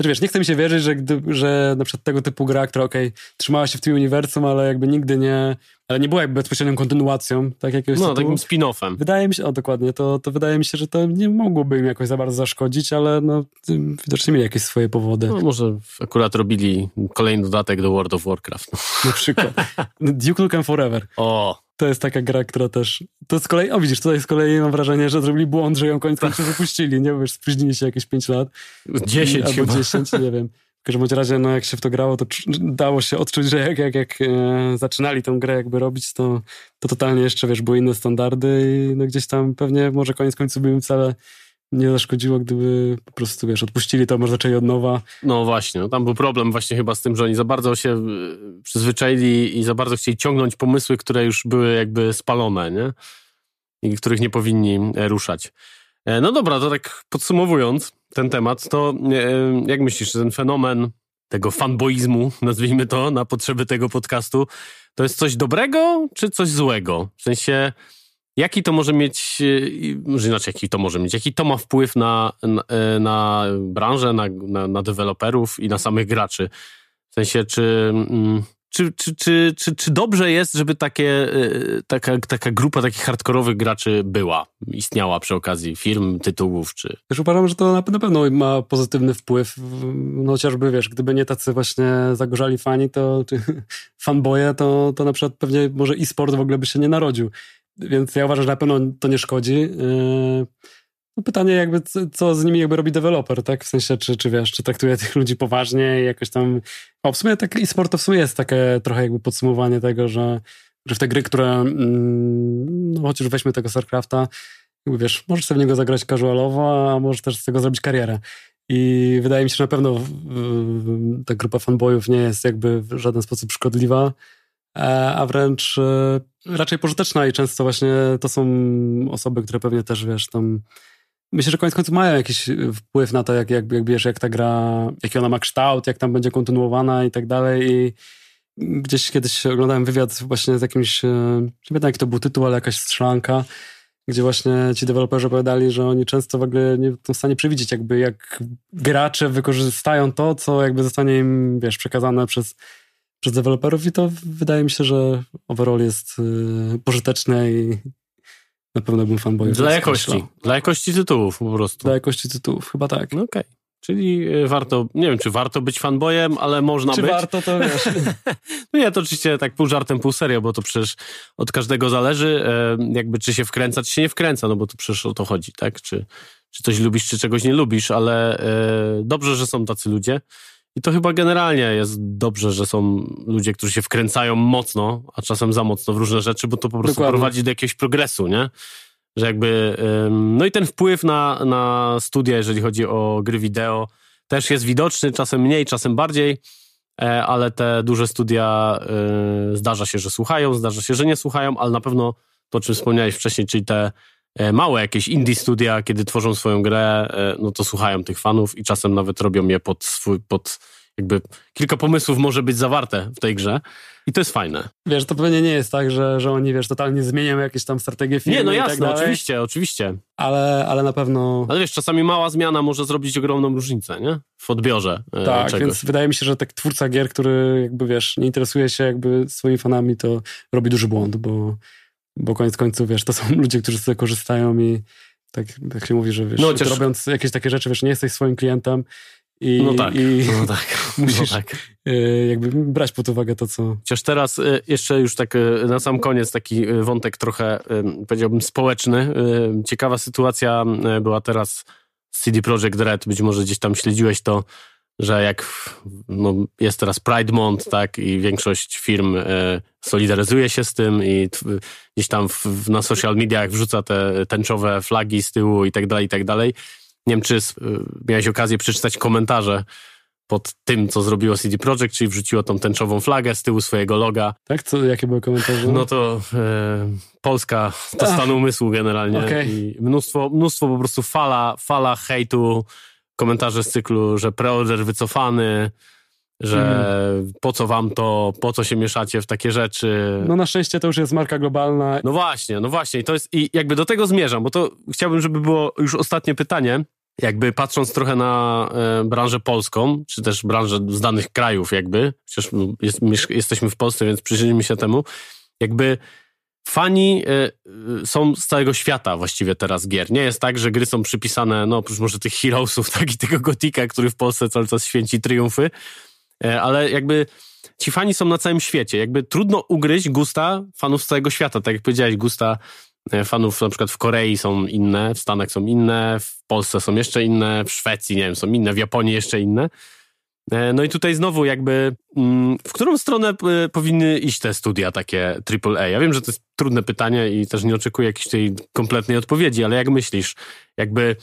znaczy wiesz, nie chce mi się wierzyć, że, że na przykład tego typu gra, która okej, okay, trzymała się w tym uniwersum, ale jakby nigdy nie, ale nie była jakby bezpośrednią kontynuacją, tak jakiegoś No, tytułu. takim spin-offem. Wydaje mi się, o dokładnie, to, to wydaje mi się, że to nie mogłoby im jakoś za bardzo zaszkodzić, ale no widocznie mieli jakieś swoje powody. No może akurat robili kolejny dodatek do World of Warcraft. Na przykład. <laughs> Duke Nukem Forever. O, to jest taka gra, która też. To z kolei, o widzisz, tutaj z kolei mam wrażenie, że zrobili błąd, że ją koniec końców wypuścili. Nie wiesz, spóźnili się jakieś 5 lat. 10 albo chyba. 10, nie wiem. W każdym razie, no jak się w to grało, to dało się odczuć, że jak, jak, jak e, zaczynali tę grę jakby robić, to, to totalnie jeszcze, wiesz, były inne standardy i no gdzieś tam pewnie może koniec końców by im wcale nie zaszkodziło, gdyby po prostu, wiesz, odpuścili to, może zaczęli od nowa. No właśnie, no tam był problem właśnie chyba z tym, że oni za bardzo się e, przyzwyczaili i za bardzo chcieli ciągnąć pomysły, które już były jakby spalone, nie? I których nie powinni e, ruszać. E, no dobra, to tak podsumowując ten temat, to jak myślisz, ten fenomen tego fanboizmu, <laughs> nazwijmy to, na potrzeby tego podcastu, to jest coś dobrego czy coś złego? W sensie Jaki to może mieć, e, znaczy jaki to może mieć, jaki to ma wpływ na, na, e, na branżę, na, na, na deweloperów i na samych graczy? W sensie, czy, mm, czy, czy, czy, czy, czy dobrze jest, żeby takie, e, taka, taka grupa takich hardkorowych graczy była, istniała przy okazji firm, tytułów, czy... Też uważam, że to na, na pewno ma pozytywny wpływ, no chociażby, wiesz, gdyby nie tacy właśnie zagorzali fani, to, czy <laughs> fanboje, to, to na przykład pewnie może e-sport w ogóle by się nie narodził. Więc ja uważam, że na pewno to nie szkodzi. Yy, no pytanie jakby, co z nimi jakby robi deweloper, tak? W sensie, czy, czy wiesz, czy traktuje tych ludzi poważnie i jakoś tam... O, w sumie tak e-sport to w sumie jest takie trochę jakby podsumowanie tego, że że w te gry, które, mm, no chociaż weźmy tego StarCrafta, jakby wiesz, możesz sobie w niego zagrać casualowo, a możesz też z tego zrobić karierę. I wydaje mi się, że na pewno ta grupa fanboyów nie jest jakby w żaden sposób szkodliwa, a wręcz e, raczej pożyteczna i często właśnie to są osoby, które pewnie też, wiesz, tam myślę, że koniec końców mają jakiś wpływ na to, jak, jak, jak wiesz, jak ta gra, jaki ona ma kształt, jak tam będzie kontynuowana i tak dalej. I gdzieś kiedyś oglądałem wywiad właśnie z jakimś, e, nie pamiętam jaki to był tytuł, ale jakaś strzelanka, gdzie właśnie ci deweloperzy opowiadali, że oni często w ogóle nie są w stanie przewidzieć, jakby jak gracze wykorzystają to, co jakby zostanie im, wiesz, przekazane przez, przez deweloperów i to wydaje mi się, że overall jest y, pożyteczne i na pewno bym fanboyem. Dla jakości. Dla jakości tytułów po prostu. Dla jakości tytułów, chyba tak. No okej. Okay. Czyli y, warto, nie wiem, czy warto być fanboyem, ale można czy być. Czy warto, to wiesz. <laughs> no nie, to oczywiście tak pół żartem, pół serio, bo to przecież od każdego zależy, e, jakby czy się wkręca, czy się nie wkręca, no bo to przecież o to chodzi, tak? Czy, czy coś lubisz, czy czegoś nie lubisz, ale e, dobrze, że są tacy ludzie. I to chyba generalnie jest dobrze, że są ludzie, którzy się wkręcają mocno, a czasem za mocno w różne rzeczy, bo to po prostu Dokładnie. prowadzi do jakiegoś progresu, nie? Że jakby, no i ten wpływ na, na studia, jeżeli chodzi o gry wideo, też jest widoczny, czasem mniej, czasem bardziej, e, ale te duże studia e, zdarza się, że słuchają, zdarza się, że nie słuchają, ale na pewno to, o czym wspomniałeś wcześniej, czyli te małe jakieś indie studia, kiedy tworzą swoją grę, no to słuchają tych fanów i czasem nawet robią je pod swój, pod jakby kilka pomysłów może być zawarte w tej grze i to jest fajne. Wiesz, to pewnie nie jest tak, że, że oni, wiesz, totalnie zmieniają jakieś tam strategie firmy Nie, no jasne, tak oczywiście, oczywiście. Ale, ale na pewno... Ale wiesz, czasami mała zmiana może zrobić ogromną różnicę, nie? W odbiorze e, Tak, czegoś. więc wydaje mi się, że tak twórca gier, który jakby, wiesz, nie interesuje się jakby swoimi fanami, to robi duży błąd, bo, bo koniec końców, wiesz, to są <laughs> ludzie, którzy z tego korzystają i tak, tak się mówi, że wiesz, no, chociaż... robiąc jakieś takie rzeczy, wiesz, nie jesteś swoim klientem, i, no tak, i <laughs> no tak. <laughs> musisz no tak. E, jakby brać pod uwagę to, co... Chociaż teraz e, jeszcze już tak e, na sam koniec taki wątek trochę, powiedziałbym, społeczny. Ciekawa sytuacja była teraz CD Projekt Red. Być może gdzieś tam śledziłeś to, że jak no, jest teraz Pride Month, tak, i większość firm solidaryzuje się z tym i gdzieś tam w, na social mediach wrzuca te tęczowe flagi z tyłu i tak dalej, i tak dalej nie wiem, czy y, miałeś okazję przeczytać komentarze pod tym, co zrobiło CD Projekt, czyli wrzuciło tą tęczową flagę z tyłu swojego loga. Tak? Co, jakie były komentarze? No to e, Polska to stan umysłu generalnie. Okay. I mnóstwo, mnóstwo po prostu fala, fala hejtu, komentarze z cyklu, że preorder wycofany, że mm. po co wam to, po co się mieszacie w takie rzeczy. No na szczęście to już jest marka globalna. No właśnie, no właśnie. I to jest, i jakby do tego zmierzam, bo to chciałbym, żeby było już ostatnie pytanie. Jakby patrząc trochę na e, branżę polską, czy też branżę z danych krajów jakby, przecież jest, jesteśmy w Polsce, więc przyjrzyjmy się temu, jakby fani e, są z całego świata właściwie teraz gier. Nie jest tak, że gry są przypisane, no oprócz może tych Heroesów, <laughs> tak i tego Gotika, który w Polsce cały czas święci triumfy, E, ale jakby ci fani są na całym świecie. Jakby trudno ugryźć gusta fanów z całego świata. Tak jak powiedziałeś, gusta fanów na przykład w Korei są inne, w Stanach są inne, w Polsce są jeszcze inne, w Szwecji, nie wiem, są inne, w Japonii jeszcze inne. E, no i tutaj znowu jakby, mm, w którą stronę powinny iść te studia takie AAA? Ja wiem, że to jest trudne pytanie i też nie oczekuję jakiejś tej kompletnej odpowiedzi, ale jak myślisz, jakby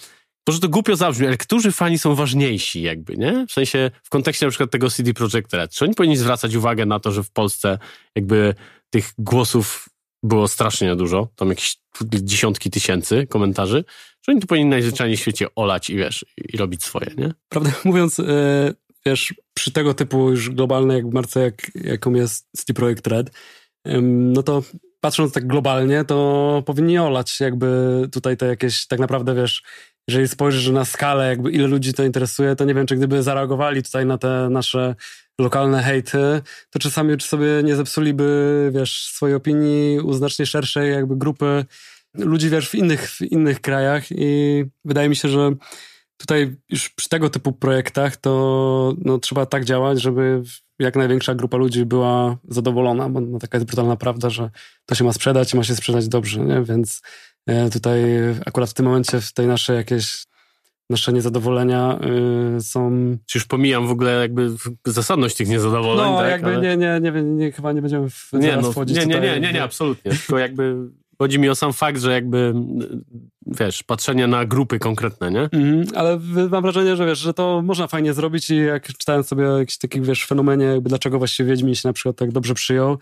może to głupio zabrzmi, ale którzy fani są ważniejsi jakby, nie? W sensie w kontekście na przykład tego CD Projekt Red. Czy oni powinni zwracać uwagę na to, że w Polsce jakby tych głosów było strasznie dużo, tam jakieś dziesiątki tysięcy komentarzy, że oni tu powinni najzwyczajniej w świecie olać i wiesz, i robić swoje, nie? Prawdę mówiąc, yy, wiesz, przy tego typu już globalnej jak marce, jak, jaką jest CD Projekt Red, no to patrząc tak globalnie, to powinni olać jakby tutaj te jakieś tak naprawdę, wiesz, jeżeli spojrzysz na skalę, jakby ile ludzi to interesuje, to nie wiem, czy gdyby zareagowali tutaj na te nasze lokalne hejty, to czasami czy sobie nie zepsuliby, wiesz, swojej opinii u znacznie szerszej jakby grupy ludzi, wiesz, w innych, w innych krajach i wydaje mi się, że tutaj już przy tego typu projektach to no, trzeba tak działać, żeby jak największa grupa ludzi była zadowolona, bo no, taka jest brutalna prawda, że to się ma sprzedać i ma się sprzedać dobrze, nie? więc E, tutaj akurat w tym momencie, w tej naszej jakiejś nasze niezadowolenia y, są... Czy już pomijam w ogóle jakby zasadność tych niezadowoleń, No, tak? jakby Ale- nie, nie, nie, nie, chyba nie będziemy w, Nie, no, wchodzić nie, nie, nie, nie, nie, absolutnie. Tylko jakby chodzi mi o sam fakt, że jakby, wiesz, patrzenie na grupy konkretne, nie? Mhm, ale mam wrażenie, że wiesz, że to można fajnie zrobić i jak czytałem sobie o jakiś takich, wiesz, fenomenie, jakby dlaczego właściwie Wiedźmin się na przykład tak dobrze przyjął,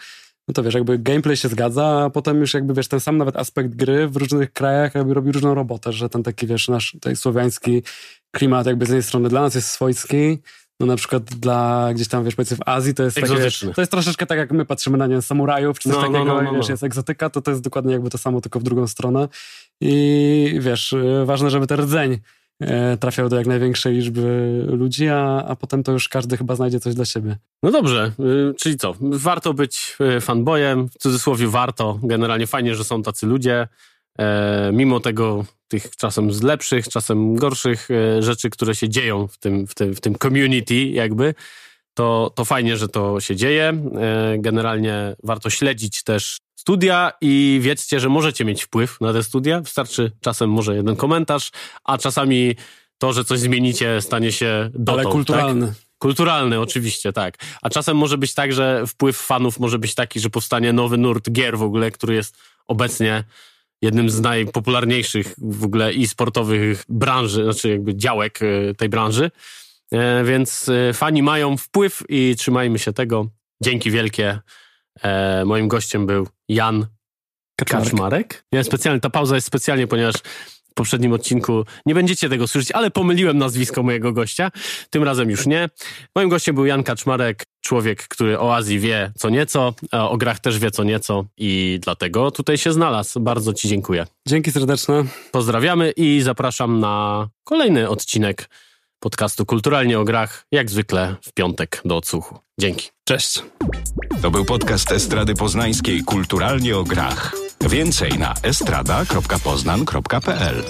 no to wiesz, jakby gameplay się zgadza, a potem już jakby, wiesz, ten sam nawet aspekt gry w różnych krajach jakby robi różną robotę, że ten taki, wiesz, nasz tutaj słowiański klimat jakby z jednej strony dla nas jest swojski, no na przykład dla gdzieś tam, wiesz, powiedzmy w Azji to jest takie, to jest troszeczkę tak, jak my patrzymy na, nie samurajów, czy coś No, no, takiego, no, no, i, wiesz, no. jest egzotyka, to to jest dokładnie jakby to samo, tylko w drugą stronę i wiesz, y, ważne, żeby ten rdzeń e, trafiał do jak największej liczby ludzi, a, a potem to już każdy chyba znajdzie coś dla siebie. No dobrze, y, czyli co? Warto być y, fanboyem, w cudzysłowie warto. Generalnie fajnie, że są tacy ludzie. E, mimo tego tych czasem z lepszych, czasem gorszych e, rzeczy, które się dzieją w tym, w tym, w tym community jakby, to, to fajnie, że to się dzieje. E, generalnie warto śledzić też studia i wiedzcie, że możecie mieć wpływ na te studia. Wystarczy czasem może jeden komentarz, a czasami to, że coś zmienicie, stanie się dotą. Ale tak? kulturalny. Kulturalny, oczywiście, tak. A czasem może być tak, że wpływ fanów może być taki, że powstanie nowy nurt gier w ogóle, który jest obecnie jednym z najpopularniejszych w ogóle i sportowych branży, znaczy jakby działek e, tej branży. E, Więc e, fani mają wpływ i trzymajmy się tego. Dzięki wielkie. Moim gościem był Jan Kaczmarek. Ja specjalnie, ta pauza jest specjalnie, ponieważ w poprzednim odcinku nie będziecie tego słyszeć, ale pomyliłem nazwisko mojego gościa. Tym razem już nie. Moim gościem był Jan Kaczmarek, człowiek, który o Azji wie co nieco, o grach też wie co nieco i dlatego tutaj się znalazł. Bardzo Ci dziękuję. Dzięki serdeczne. Pozdrawiamy i zapraszam na kolejny odcinek podcastu Kulturalnie o grach, jak zwykle w piątek do odsłuchu. Dzięki. Cześć. To był podcast Estrady Poznańskiej Kulturalnie o grach. Więcej na estrada.poznan.pl